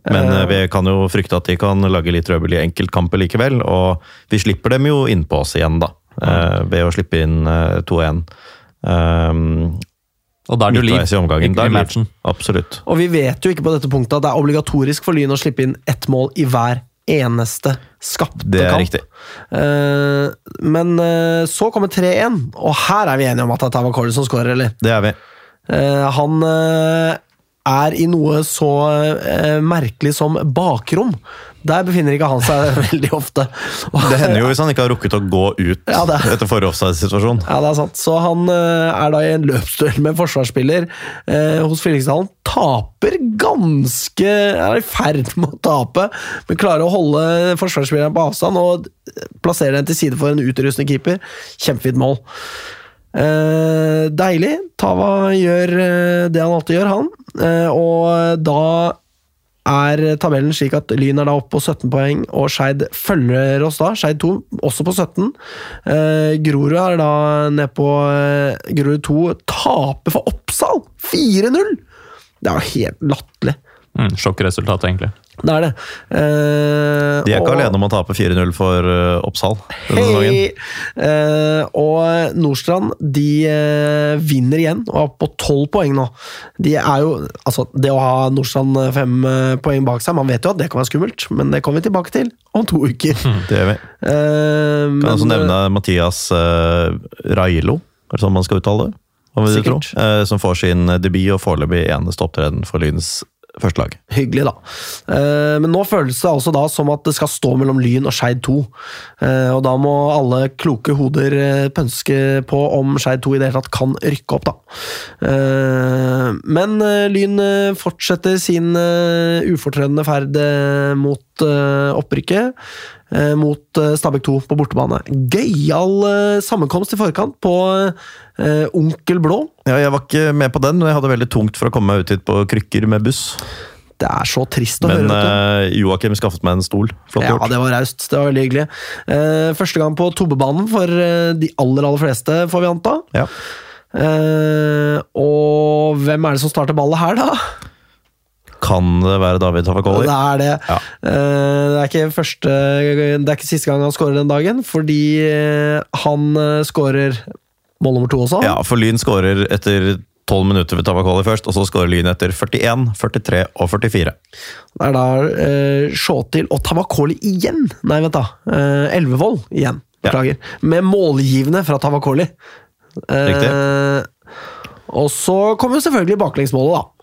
Men eh, vi kan jo frykte at de kan lage litt trøbbel i enkeltkamper likevel. Og vi slipper dem jo innpå oss igjen, da. eh, ved å slippe inn eh, 2-1. Um, Og da er det jo liv i omgangen. i, Da er det liv. Absolutt. Og vi vet jo ikke på dette punktet at det er obligatorisk for Lyn å slippe inn ett mål i hver eneste skapte Det er kamp. riktig. Uh, men uh, så kommer 3-1, og her er vi enige om at det er Tavakoli som skårer, eller? Det er vi. Uh, han er i noe så merkelig som bakrom. Der befinner ikke han seg veldig ofte. Det hender jo hvis han ikke har rukket å gå ut Ja, etter forrige offside-situasjon. Ja, det er sant. Så han eh, er da i en løpsduell med en forsvarsspiller eh, hos Fyllingsdalen. Taper ganske Er i ferd med å tape, men klarer å holde forsvarsspilleren på avstand og plassere den til side for en utrustende keeper. Kjempefint mål. Eh, deilig. Tava gjør eh, det han alltid gjør, han. Eh, og da er tabellen slik at Lyn er da oppe på 17 poeng, og Skeid følger oss da. Skeid 2 også på 17. Eh, Grorud er da ned på eh, Grorud 2 taper for Oppsal! 4-0! Det er jo helt latterlig. Mm, Sjokkresultat, egentlig. Det er det. Eh, De er ikke og- alene om å tape 4-0 for uh, Oppsal denne. Hei! Eh, og Nordstrand de eh, vinner igjen, og er på tolv poeng nå. De er jo, altså Det å ha Nordstrand fem eh, poeng bak seg, man vet jo at det kan være skummelt, men det kommer vi tilbake til om to uker. Det gjør vi. Eh, Kan men, også nevne Mathias uh, Railo, er det sånn man skal uttale det? Hva vil du tro? Sikkert. Eh, som får sin debut og foreløpig eneste opptreden for Lyns første lag. Hyggelig, da. Eh, men nå føles det altså da som at det skal stå mellom Lyn og Skeid 2. Eh, og da må alle kloke hoder eh, pønske på om Skeid 2 i det hele tatt kan rykke opp, da. Men Lyn fortsetter sin ufortrødne ferd mot opprykket. Eh, Mot eh, Stabæk 2 på bortebane. Gøyal eh, sammenkomst i forkant på Onkel Blå. Ja, jeg var ikke med på den, men jeg hadde veldig tungt for å komme meg ut hit på krykker med buss. Det er så trist å Men høre. Men Joakim skaffet meg en stol. Flott Ja, gjort. det var raust. Det var veldig hyggelig. Første gang på Tobbebanen for de aller, aller fleste, får vi anta. Ja. Og hvem er det som starter ballet her, da? Kan det være David Tavakoli? Det er det. Ja. Eh, det, er ikke første, det er ikke siste gang han skårer den dagen, fordi eh, han skårer mål nummer to også. Ja, for Lyn skårer etter 12 minutter ved Tavakoli først, og så skårer Lyn etter 41, 43 og 44. Det er da eh, Sjåtil og Tavakoli igjen! Nei, vent da. Eh, Elvevold igjen. Ja. Med målgivende fra Tavakoli. Riktig. og så kommer selvfølgelig baklengsmålet, da.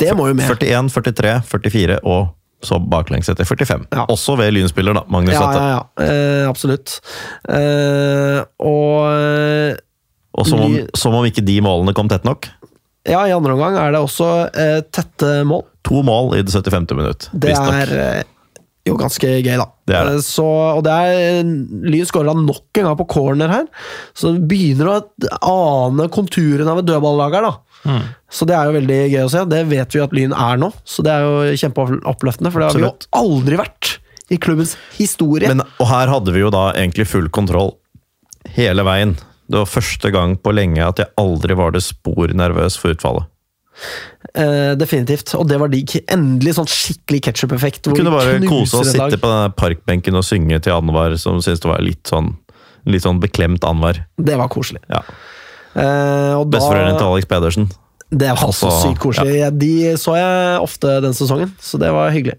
Det må jo med. 41, 43, 44 og så baklengs etter 45. Ja. Også ved Lynspiller, da, Magnus Ja, ja, ja. Eh, absolutt. Eh, og Og som om, som om ikke de målene kom tett nok. ja, i andre omgang er det også eh, tette mål. To mål i det 75. minutt. Det er eh, jo ganske gøy, da. Det er det. Eh, Så, og det er Lyn skårer da nok en gang på corner her, så begynner begynner å ane konturen av et dødballag her, da. Mm. Så det er jo veldig gøy å se. Det vet vi at Lyn er nå, så det er jo kjempeoppløftende. For det har vi jo aldri vært i klubbens historie. Men, og her hadde vi jo da egentlig full kontroll hele veien. Det var første gang på lenge at jeg aldri var det spor nervøs for utfallet. Uh, definitivt. Og det var digg. Endelig sånn skikkelig ketsjup-effekt. Kunne bare kose oss, sitte på denne parkbenken og synge til Anwar, som syntes det var litt sånn, litt sånn beklemt Anwar. Det var koselig. Ja. Eh, Besteforeldrene til Alex Pedersen. Det var så Altså, sykt koselig. De så jeg ofte den sesongen, så det var hyggelig.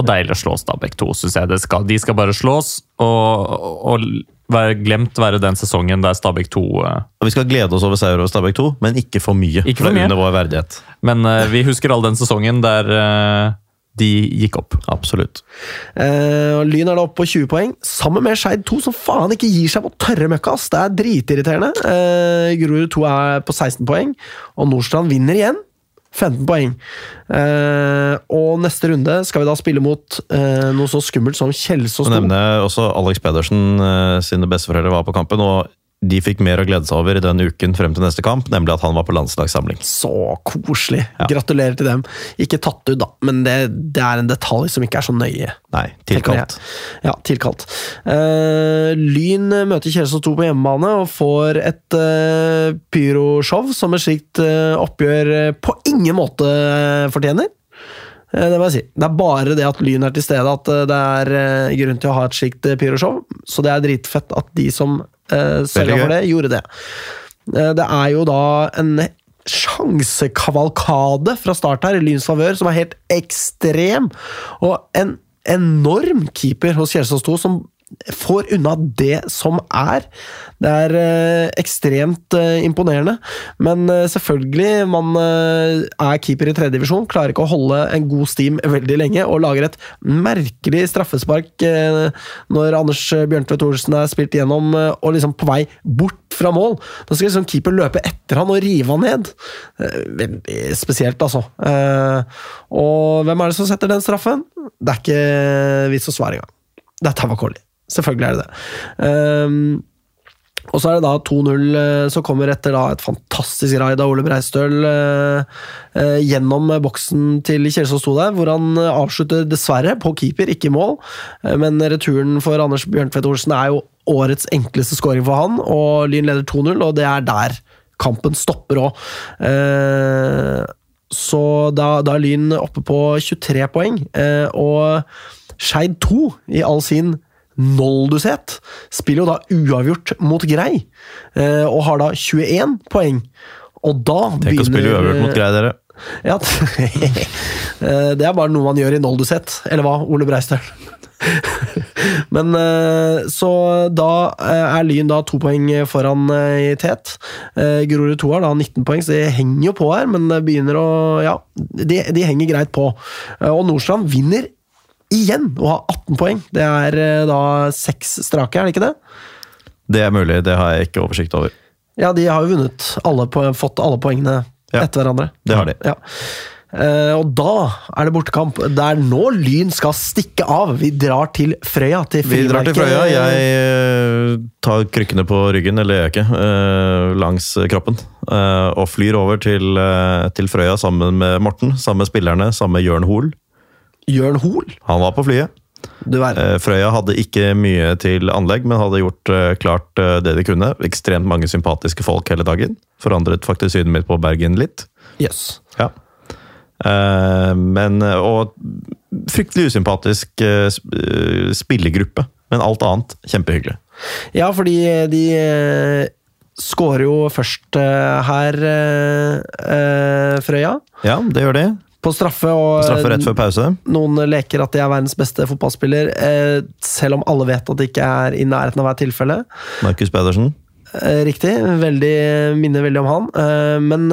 Og deilig å slå Stabæk 2, syns jeg. Det skal, de skal bare slås, og, og være, glemt være den sesongen der Stabæk 2 uh, Vi skal glede oss over seier over Stabæk 2, men ikke for mye. Ikke for mye. under vår verdighet. Men uh, vi husker all den sesongen der eh, de gikk opp. Absolutt. Eh, Lyn er da oppe på 20 poeng, sammen med Skeid 2, som faen ikke gir seg på tørre møkka. ass. Det er dritirriterende. Eh, Grorud 2 er på 16 poeng, og Nordstrand vinner igjen. 15 poeng. Eh, og neste runde skal vi da spille mot eh, noe så skummelt som Kjelsås Så 2. nevner også Alex Pedersen eh, sine besteforeldre var på kampen, og de fikk mer å glede seg over i den uken frem til neste kamp, nemlig at han var på landslagssamling. Så koselig. Ja. Gratulerer til dem. Ikke tatt ut, da, men det, det er en detalj som ikke er så nøye. Nei, tilkalt. Ja, tilkalt. Uh, Lyn møter Kjelsås 2 på hjemmebane og får et uh, pyroshow som et slikt uh, oppgjør på ingen måte fortjener. Det må jeg si. Det er bare det at Lyn er til stede at det er grunn til å ha et slikt pyroshow. Så det er dritfett at de som sørga for det, gjorde det. Eh, Det er jo da en sjansekavalkade fra start her i Lyns favør som er helt ekstrem. Og en enorm keeper hos Kjelsås 2 som får unna det som er. Det er eh, ekstremt eh, imponerende. Men eh, selvfølgelig, man eh, er keeper i tredje divisjon, klarer ikke å holde en god steam veldig lenge, og lager et merkelig straffespark eh, når Anders Bjørntvedt Olsen er spilt gjennom eh, og liksom på vei bort fra mål. Da skal liksom keeper løpe etter han og rive han ned. Veldig spesielt, altså. Og hvem er det som setter den straffen? Det er ikke vits å svare engang. Dette var Tavakoli. Selvfølgelig er det det. Um, og så er det da 2-0 eh, som kommer etter da et fantastisk raid av Ole Breistøl eh, eh, gjennom boksen til Kjelsås 2 der, hvor han eh, avslutter dessverre på keeper, ikke i mål. Men returen for Anders Bjørntvedt Olsen er jo årets enkleste scoring for han, og Lyn leder 2-0, og det er der kampen stopper òg. Så da, da er Lyn oppe på 23 poeng, eh, og Skeid 2 i all sin Noldushet spiller jo da uavgjort mot Grei, eh, og har da 21 poeng. Og da Tenk å spille uavgjort mot Grei, dere. Ja, det er bare noe man gjør i Noldushet, eller hva, Ole Breistøl? Men eh, Så da eh, er Lyn da to poeng foran i tet. Grorud 2 har da 19 poeng, så de henger jo på her, men begynner å Ja, de, de henger greit på. Og Nordstrand vinner igjen og ha 18 poeng. Det er eh, da seks strake, er det ikke det? Det er mulig, det har jeg ikke oversikt over. Ja, de har jo vunnet alle, fått alle poengene Ja. etter hverandre. Det har de. Ja. Uh, og da er det bortekamp. Det er nå Lyn skal stikke av. Vi drar til Frøya. Til Vi drar til. Frøya. Jeg eh, tar krykkene på ryggen, eller gjør jeg ikke, uh, langs kroppen. Uh, Og flyr over til, til Frøya sammen med Morten, sammen med spillerne, sammen med Jørn Hoel. Jørn Hoel. Han var på flyet. Eh, Frøya hadde ikke mye til anlegg, men hadde gjort eh, klart eh, det de kunne. Ekstremt mange sympatiske folk hele dagen. Forandret faktisk synet mitt på Bergen litt. Yes. Ja. Men, og fryktelig usympatisk Spillegruppe spillergruppe. Men alt annet kjempehyggelig. Ja, fordi de skårer jo først her, Frøya. Ja, det gjør de. På straffe, og Straffe rett før pause. noen leker at de er verdens beste fotballspiller, eh, selv om alle vet at det ikke er i nærheten av hvert tilfelle. Markus Pedersen. Eh, Riktig. Veldig, minner veldig om han. Eh, Men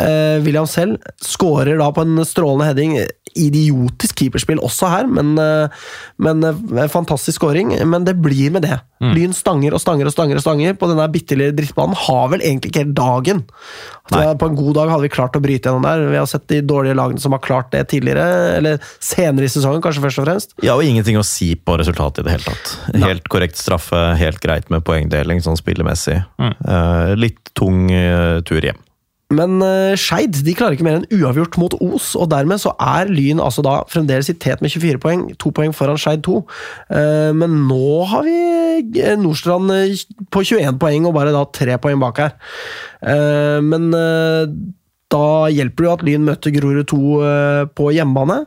eh, William selv skårer da på en strålende heading. Idiotisk keeperspill også her, men, eh, men eh, fantastisk scoring. Men det blir med det. Lyn stanger og stanger og stanger og stanger på denne bitte lille drittbanen. Har vel egentlig ikke helt dagen. At På en god dag hadde vi klart å bryte gjennom der. Vi har sett de dårlige lagene som har klart det tidligere, eller senere i sesongen, kanskje først og fremst. Ja, og ingenting å si på resultatet i det hele tatt. Helt korrekt straffe, helt greit med poengdeling sånn spillemessig. Eh, litt tung eh, tur hjem. Men uh, Skeid de klarer ikke mer enn uavgjort mot Os, og dermed så er Lyn altså da fremdeles i tet med 24 poeng, to poeng foran Skeid 2. Eh, men nå har vi eh, Nordstrand eh, på 21 poeng og bare da tre poeng bak her. Eh, men eh, da hjelper det jo at Lyn møter Grorud 2 eh, på hjemmebane.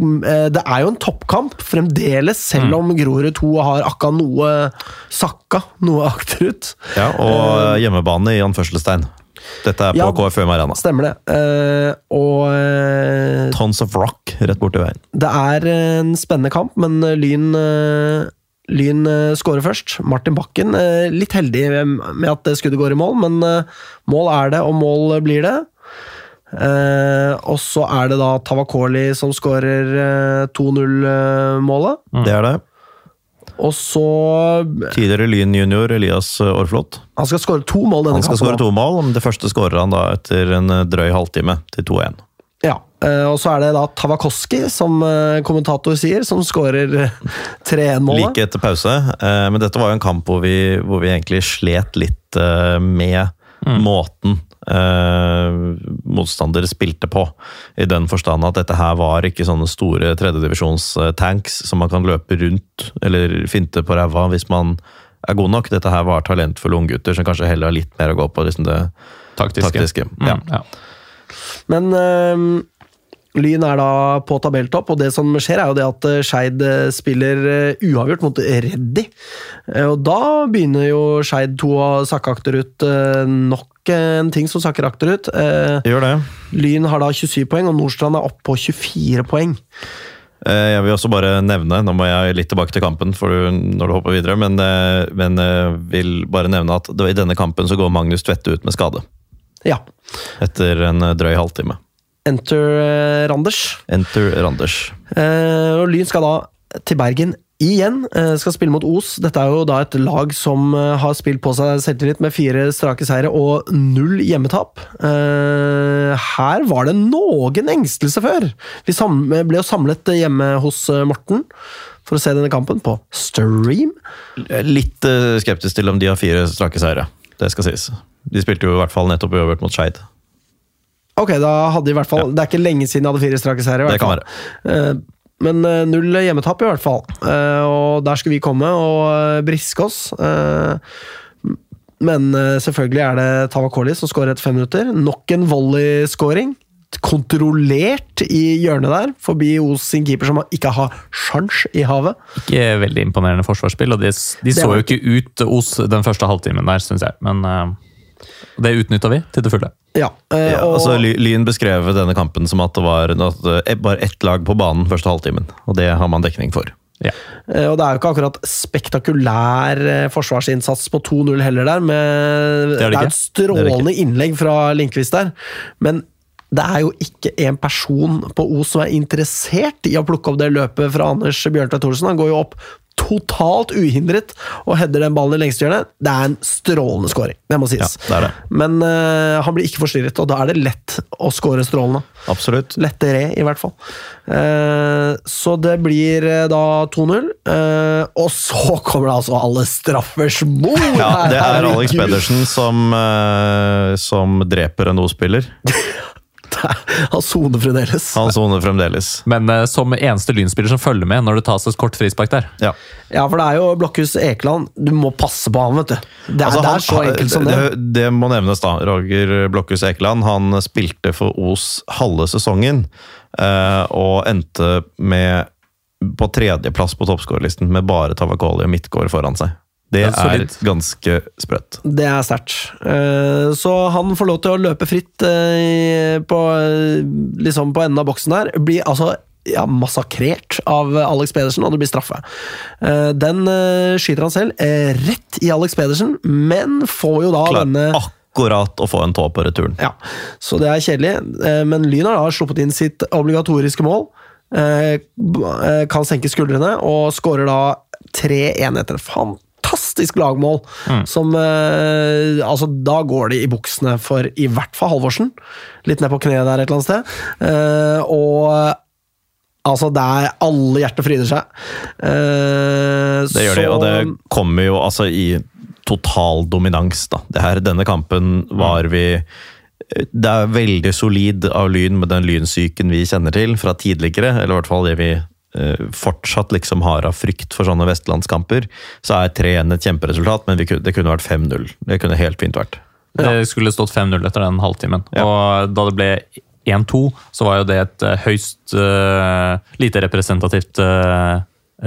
Mm, eh, Det er jo en toppkamp fremdeles, selv om Grorud 2 har akka noe sakka, noe akterut. Ja, og eh, hjemmebane i anførselstegn. Dette er på Ja. KFUM Arena. Stemmer det. Uh, og uh, Tons of rock rett borti veien. det er en spennende kamp, men Lyn uh, Lyn skårer først. Martin Bakken litt heldig med at det skuddet går i mål, men mål er det, og mål blir det. Eh, og så er det da Tavakoli som skårer eh, 2-0-målet. Det er det. Og så Tidligere Lyn junior Elias Aarflot. Han skal skåre to mål denne Han skal skåre to mål, men det første skårer han da etter en eh, drøy halvtime til 2-1. Ja, eh, og så er det da Tavakoski, som eh, kommentator sier, som skårer eh, 3-1-målet. Like etter pause. eh, Men dette var jo en kamp hvor vi, hvor vi egentlig slet litt med med måten eh, motstandere spilte på. I den forstand at dette her var ikke sånne store tredjedivisjonstanks som man kan løpe rundt eller finte på ræva hvis man er god nok. Dette her var talentfulle unggutter som kanskje heller har litt mer å gå på liksom det Taktiske. taktiske. Mm, Ja. ja. Men eh, Lyn er da på tabelltopp, og det som skjer, er jo det at eh, Skeid eh, spiller eh, uavgjort mot Reddy. Eh, og da begynner jo Skeid to å sakke akterut. eh, nok en ting som sakker akterut. Eh, Gjør det. Lyn har da 27 poeng, og Nordstrand er oppe på 24 poeng. Eh, Jeg vil også bare nevne, nå må jeg litt tilbake til kampen for du, når du hopper videre, men, eh, men vil bare nevne at i denne kampen så går Magnus Tvette ut med skade. Ja. Etter en drøy halvtime. Enter Randers. Enter Randers. Eh, og Lyn skal da til Bergen igjen. eh, skal spille mot Os. Dette er jo da et lag som eh, har spilt på seg selvtillit med fire strake seire og null hjemmetap. Eh, her var det noen engstelse før. Vi ble jo samlet hjemme hos Morten for å se denne kampen på stream. Litt skeptisk til om de har fire strake seire. Det skal sies. De spilte jo i hvert fall nettopp uavgjort mot Skeid. Ok, da hadde de i hvert fall Det er ikke lenge siden de hadde fire strake seire. Det kan fall. Men eh, null hjemmetap, i hvert fall. Eh, Og der skal vi komme og eh, briske oss. Men selvfølgelig er det Tavakoli som skårer etter fem minutter. Nok en volley-scoring. Kontrollert i hjørnet der, forbi Os sin keeper, som ikke har sjans i havet. Ikke veldig imponerende forsvarsspill, og de, de så jo ikke ut Os den første halvtimen der, syns jeg. Men det utnytta vi til det fulle. Ja, øh, Ja, og, altså, Ly- Lyn beskrev denne kampen som at det var at, bare ett lag på banen første halvtimen. Og det har man dekning for. Ja. Eh, Og det er jo ikke akkurat spektakulær eh, forsvarsinnsats på 2-0 heller der. Med, Det er det er et strålende innlegg fra Lindqvist der. Men det er jo ikke en person på Os som er interessert i å plukke opp det løpet fra Anders Bjørntveit Thorsen. Han går jo opp totalt uhindret og header den ballen i lengstehjørnet. Det er en strålende scoring, det må sies. Ja, det det. Men uh, han blir ikke forstyrret, og da er det lett å score strålende. Absolutt. Lettere, i hvert fall. Uh, så det blir uh, da 2-0. Eh, og så kommer det altså alle straffers mor! Ja, det er Alex Pedersen som, som dreper en O-spiller. Han soner fremdeles. Han soner fremdeles. Men uh, som eneste Lynspiller som følger med når det tas et kort frispark der. Ja. Ja, for det er jo Blokhus Ekeland. Du må passe på han, vet du. Det er, Altså, det er så enkelt som det. det. Det må nevnes, da. Roger Blokhus Ekeland han spilte for Os halve sesongen. uh, Og endte med på tredjeplass på toppskårerlisten med bare Tavakoli og Midtgård foran seg. Det er er ganske sprøtt. Det er sterkt. Eh, Så han får lov til å løpe fritt eh, på, eh, liksom på enden av boksen der. Blir altså ja, massakrert av Alex Pedersen, og det blir straffe. Den skyter han selv rett i Alex Pedersen, men får jo da denne akkurat å få en tå på returen. Ja, så det er kjedelig. Men Lyn har da sluppet inn sitt obligatoriske mål. Kan senke skuldrene og skårer da 3-1 etter et fantastisk lagmål. Som eh, Altså, da går det i buksene for i hvert fall Halvorsen. Litt ned på kneet der et eller annet sted. Eh, Og Altså, det er alle hjerter fryder seg. Eh, Det gjør de, og det kommer jo altså i total dominans, da. Det her, denne kampen var vi Det er veldig solid av Lyn med den lynsyken vi kjenner til fra tidligere, eller i hvert fall det vi eh, fortsatt liksom har av frykt for sånne vestlandskamper. Så er 3-1 et kjemperesultat, men vi kunne, det kunne vært 5-0. Det kunne helt fint vært. Det skulle stått 5-0 etter den halvtimen. Ja. Og da det ble 1-2, så var jo det et eh, høyst uh, lite representativt uh,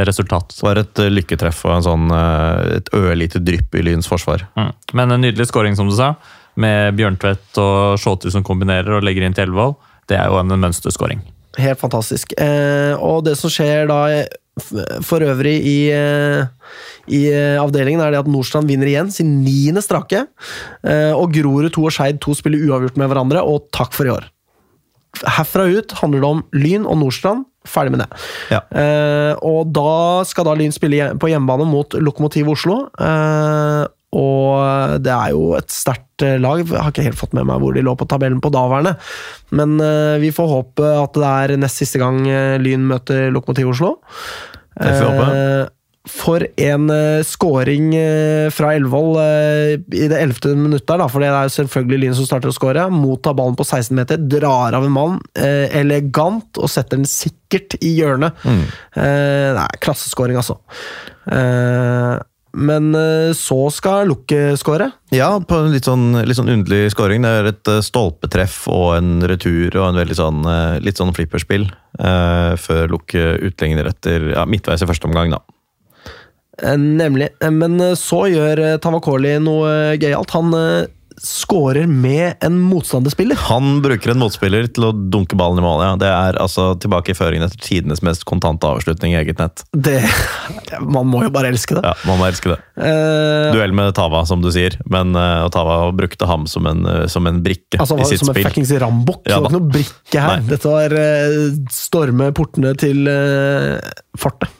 resultat. Det var et eh, lykketreff og en sånn, uh, et ørlite drypp i Lyns forsvar. Mm. Men en nydelig scoring, som du sa, med Bjørntvedt og Shawty som kombinerer og legger inn til Ellevold. Det er jo en mønsterscoring. Helt fantastisk. Eh, og det som skjer da for øvrig i, eh, i eh, avdelingen, er det at Nordstrand vinner igjen sin niende strake. Eh, og Grorud 2 og Skeid 2 spiller uavgjort med hverandre, og takk for i år. Herfra ut handler det om Lyn og Nordstrand. Ferdig med det. Ja. Eh, og da skal da Lyn spille på hjemmebane mot Lokomotiv Oslo. Eh, og det er jo et sterkt eh, lag. Jeg har ikke helt fått med meg hvor de lå på tabellen på daværende. Men eh, vi får håpe at det er nest siste gang eh, Lyn møter Lokomotiv Oslo. Det får vi håpe. Eh, For en uh, scoring uh, fra Elvold uh, i det ellevte minuttet, der, da, for det er selvfølgelig Lyn som starter å score. Mottar ballen på 16 meter, drar av en mann eh, elegant og setter den sikkert i hjørnet. Mm. det er klassescoring, altså. Eh, men eh, så skal Lukke skåre. Ja, på en litt sånn, litt sånn underlig scoring. Det er et eh, stolpetreff og en retur og en veldig sånn, eh, litt sånn flipperspill. Eh, før Lukke utligner etter ja, midtveis i første omgang, da. Nemlig. Men så gjør Tavakoli noe gøyalt. Han scorer med en motstanderspiller. Han bruker en motspiller til å dunke ballen i mål. Ja. Det er altså tilbake i føringen etter tidenes mest kontante avslutning i eget nett. Det Man må jo bare elske det. Ja, Man må elske det. Uh, Duell med Tava, som du sier, men uh, Tava brukte ham som en, eh, som en brikke Altså, i sitt som en spill. fuckings rambukk. Ja det var ikke noe brikke her. Nei. Dette var storme portene til fortet.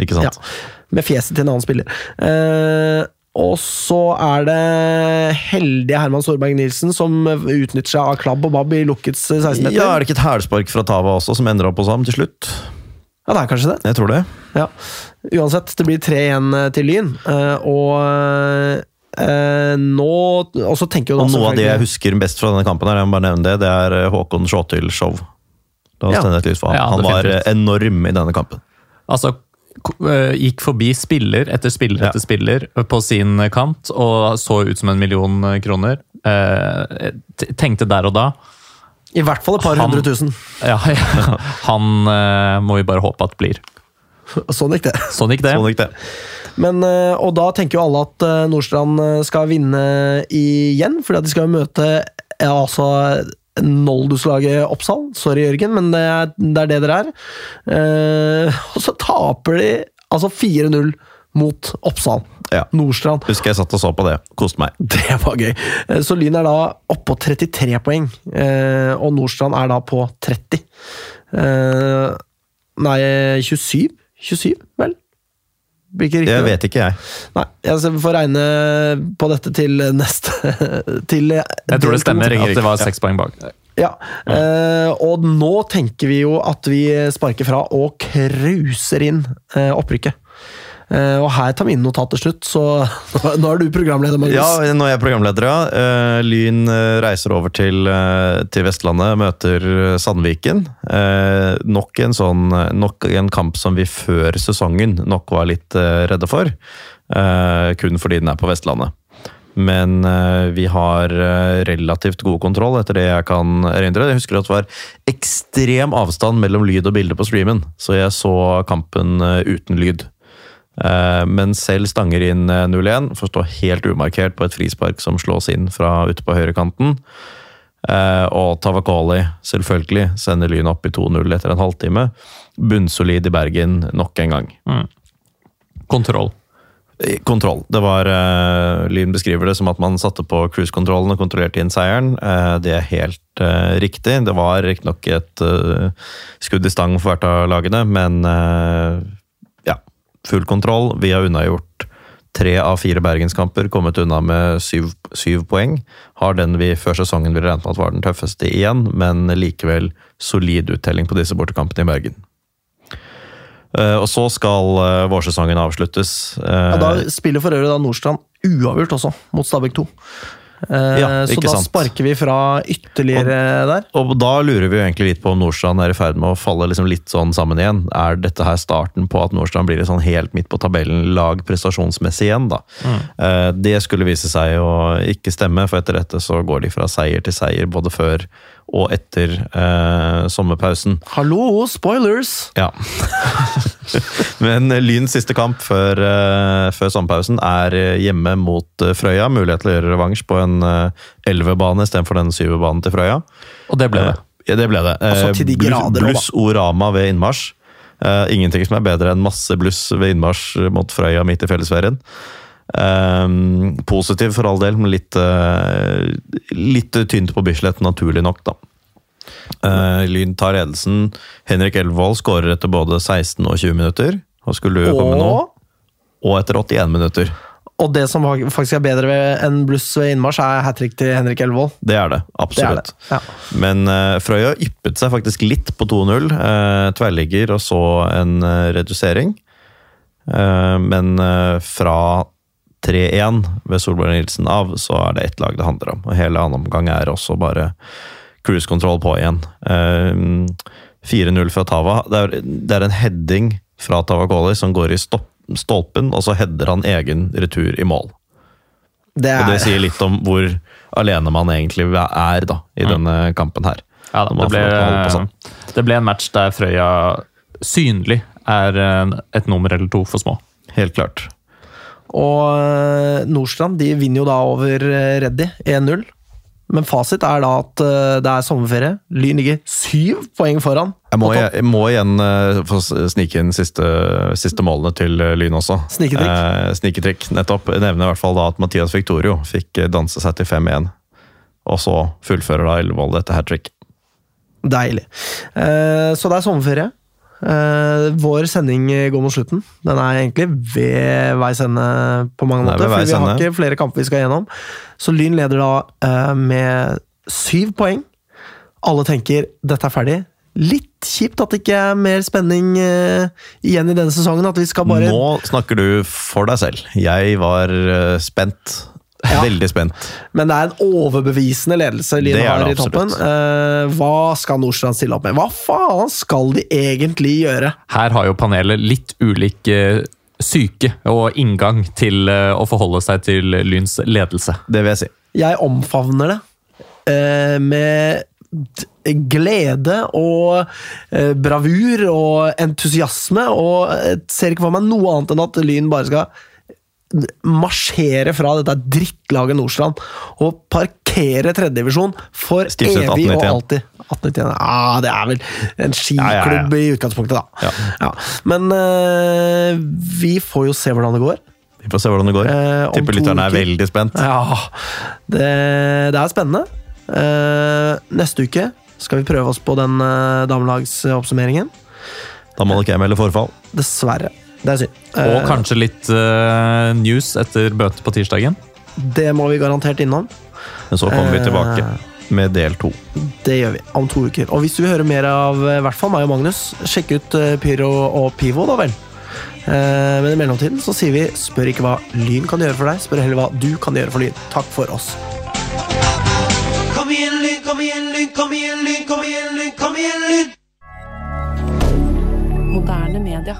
Ikke sant? Ja. Med fjeset til en annen spiller. Eh, og så er det heldige Herman Storberg Nilsen som utnytter seg av klabb og babb i lukkets 16-meter. Ja, Er det ikke et hælspark fra Tava også som ender opp hos ham til slutt? Ja, det er kanskje det. Jeg tror det. Ja. Uansett, det blir 3-1 til Lyn, eh, og eh, nå Og så tenker jo da Og noe av det jeg husker best fra denne kampen, her, jeg må bare nevne det, det er eh, Håkon Sjåtil-show. Ja. Ja, Han var eh, enorm i denne kampen. Altså, gikk forbi spiller etter spiller etter spiller på sin kant og så ut som en million kroner. Eh, tenkte der og da I hvert fall et par Han- hundre tusen. ja, ja, Han eh, må vi bare håpe at blir. Sånn gikk det. Sånn gikk det. Sånn gikk det. Men, eh, og da tenker jo alle at eh, Nordstrand eh, skal vinne igjen, fordi at de skal jo møte ja, altså Noldus-laget Oppsal. Sorry, Jørgen, men det er det er det dere er. Eh, og så taper de altså 4-0 mot Oppsal. Ja. Nordstrand. Husker jeg satt og så på det. Koste meg. Det var gøy. Eh, Så Lyn er da oppå på 33 poeng, eh, og Nordstrand er da på 30. Eh, Nei, 27? 27, vel? Blir ikke riktig? Det? vet ikke jeg. Nei, altså, vi får regne på dette til neste til Jeg tror det stemmer at det var seks poeng bak. Ja, Uh, og nå tenker vi jo at vi sparker fra og cruiser inn uh, opprykket. Eh, og her tar vi inn notat til slutt, så nå er du programleder, Magnus. Ja, nå er jeg programleder, ja. Eh, Lyn eh, reiser over til, til Vestlandet, møter Sandviken. Nok, en sånn, nok en kamp som vi før sesongen nok var litt redde for. Kun fordi den er på Vestlandet. Men vi har relativt god kontroll, etter det jeg kan erindre. Jeg husker at det var ekstrem avstand mellom lyd og bilde på streamen, så jeg så kampen uten lyd. Eh, Men selv stanger inn eh, 0-1, får stå helt umarkert på et frispark som slås inn fra ute på høyrekanten. Eh, Og Tavakoli selvfølgelig sender Lyn opp i 2-0 etter en halvtime. Bunnsolid i Bergen nok en gang. Kontroll. Eh, Kontroll. Det var uh, Lyn beskriver det som at man satte på cruisekontrollen og kontrollerte inn seieren. Uh, det er helt uh, riktig. Det var riktignok et eh, skudd i stang for hvert av lagene, men eh, full kontroll. Vi har unnagjort tre av fire bergenskamper, kommet unna med syv, syv poeng. Har den vi før sesongen ville regnet med at var den tøffeste igjen, men likevel solid uttelling på disse bortekampene i Bergen. Eh, og så skal eh, vårsesongen avsluttes. Eh, Ja, da spiller for øvrig da Nordstrand uavgjort også, mot Stabæk 2. Eh, Ja, så da sant. sparker vi fra ytterligere der. Og da lurer vi jo egentlig litt på om Nordstrand er i ferd med å falle liksom litt sånn sammen igjen. Er dette her starten på at Nordstrand blir sånn helt midt på tabellen-lag prestasjonsmessig igjen, da? Eh, Det skulle vise seg å ikke stemme, for etter dette så går de fra seier til seier både før og etter eh, sommerpausen. Hallo, spoilers! Ja. Men Lyns siste kamp før, eh, før sommerpausen er eh, hjemme mot eh, Frøya. Mulighet til å gjøre revansj på en elvebane istedenfor den syvebanen til Frøya. Og det ble det. Ja, det ble det. Altså, til de grader. Bluss Orama ved innmarsj. Ingenting som er bedre enn masse bluss ved innmarsj mot Frøya midt i fellesferien. Um, positiv for all del, men litt, uh, litt tynt på Bislett, naturlig nok, da. Eh, Lyn tar ledelsen. Henrik Elvvold skårer etter både 16 og 20 minutter. Og skulle og... komme nå. Og, etter 81 minutter. og det som faktisk er bedre enn bluss ved innmarsj, er hat trick til Henrik Elvevold. Det er det. Det er det. Ja. Men uh, Frøya yppet seg faktisk litt på 2-0. Uh, tverrligger og så en uh, redusering. Uh, men eh, fra 3-1 ved Solberg Nilsen av, så er det ett lag det handler om. Og hele annen omgang er også bare cruisekontroll på igjen. Eh, 4-0 fra Tava. Det er, det er en heading fra Tava Koli som går i stopp, stolpen, og så header han egen retur i mål. Det Og det er, sier litt om hvor alene man egentlig er da, i denne kampen her. Ja, da, det, ble, sånn. det ble en match der Frøya synlig er eh, et nummer eller to for små. Helt klart. og eh, Nordstrand de vinner jo da over eh, Reddy 1-0. Men fasit er da at eh, det er sommerferie. Lyn ligger syv poeng foran. Jeg må, jeg må igjen uh, få snike inn siste, siste målene til eh, Lyn også. Sniketrikk. Eh, sniketrikk, nettopp. Jeg nevner i hvert fall da at Mathias Victorio fikk danse seg til 5-1. Og så fullfører da Ellevold dette hat trick. Deilig. Eh, så det er sommerferie. Eh, vår sending går mot slutten. Den er egentlig ved veis ende på mange er måter. For vi har ikke flere kamper vi skal gjennom. Så Lyn leder da eh, med syv poeng. Alle tenker dette er ferdig. Litt kjipt at det ikke er mer spenning eh, igjen i denne sesongen. At vi skal bare Nå snakker du for deg selv. Jeg var spent. Ja. Veldig spent. Men det er en overbevisende ledelse Lyn har i toppen. Eh, hva skal Nordstrand stille opp med? Hva faen skal de egentlig gjøre? Her har jo panelet litt ulik eh, syke og inngang til eh, å forholde seg til Lyns ledelse. Det vil jeg si. Jeg omfavner det med glede og bravur og entusiasme, og ser ikke for meg noe annet enn at Lyn bare skal marsjere fra dette drittlaget Nordstrand og parkere tredjedivisjon for Stiftet evig og alltid. 1891. Ah, det er vel en skiklubb Ja, ja, i utgangspunktet, da. Ja. Ja. Men uh, vi får jo se hvordan det går. Vi får se hvordan det går. Eh, Tipper lytterne er veldig spent. Ja, det, det er spennende. Eh, neste uke skal vi prøve oss på den uh, damelagsoppsummeringen. Da må nok jeg melde forfall. Dessverre. Det er synd. Og uh, kanskje litt uh, news etter bøte på tirsdagen. Det må vi garantert innom. Men så kommer vi Eh, tilbake med del to. Det gjør vi om to uker. Og hvis du vil høre mer av eh, i hvert fall meg og Magnus, sjekk ut eh, Pyro og Pivo, da vel. Eh, Men i mellomtiden så sier vi spør ikke hva Lyn kan gjøre for deg, spør heller hva du kan gjøre for Lyn. Takk for oss. Kom igjen, Lyn, kom igjen, Lyn, kom igjen, Lyn, kom igjen, Lyn, kom igjen, Lyn! Moderne media.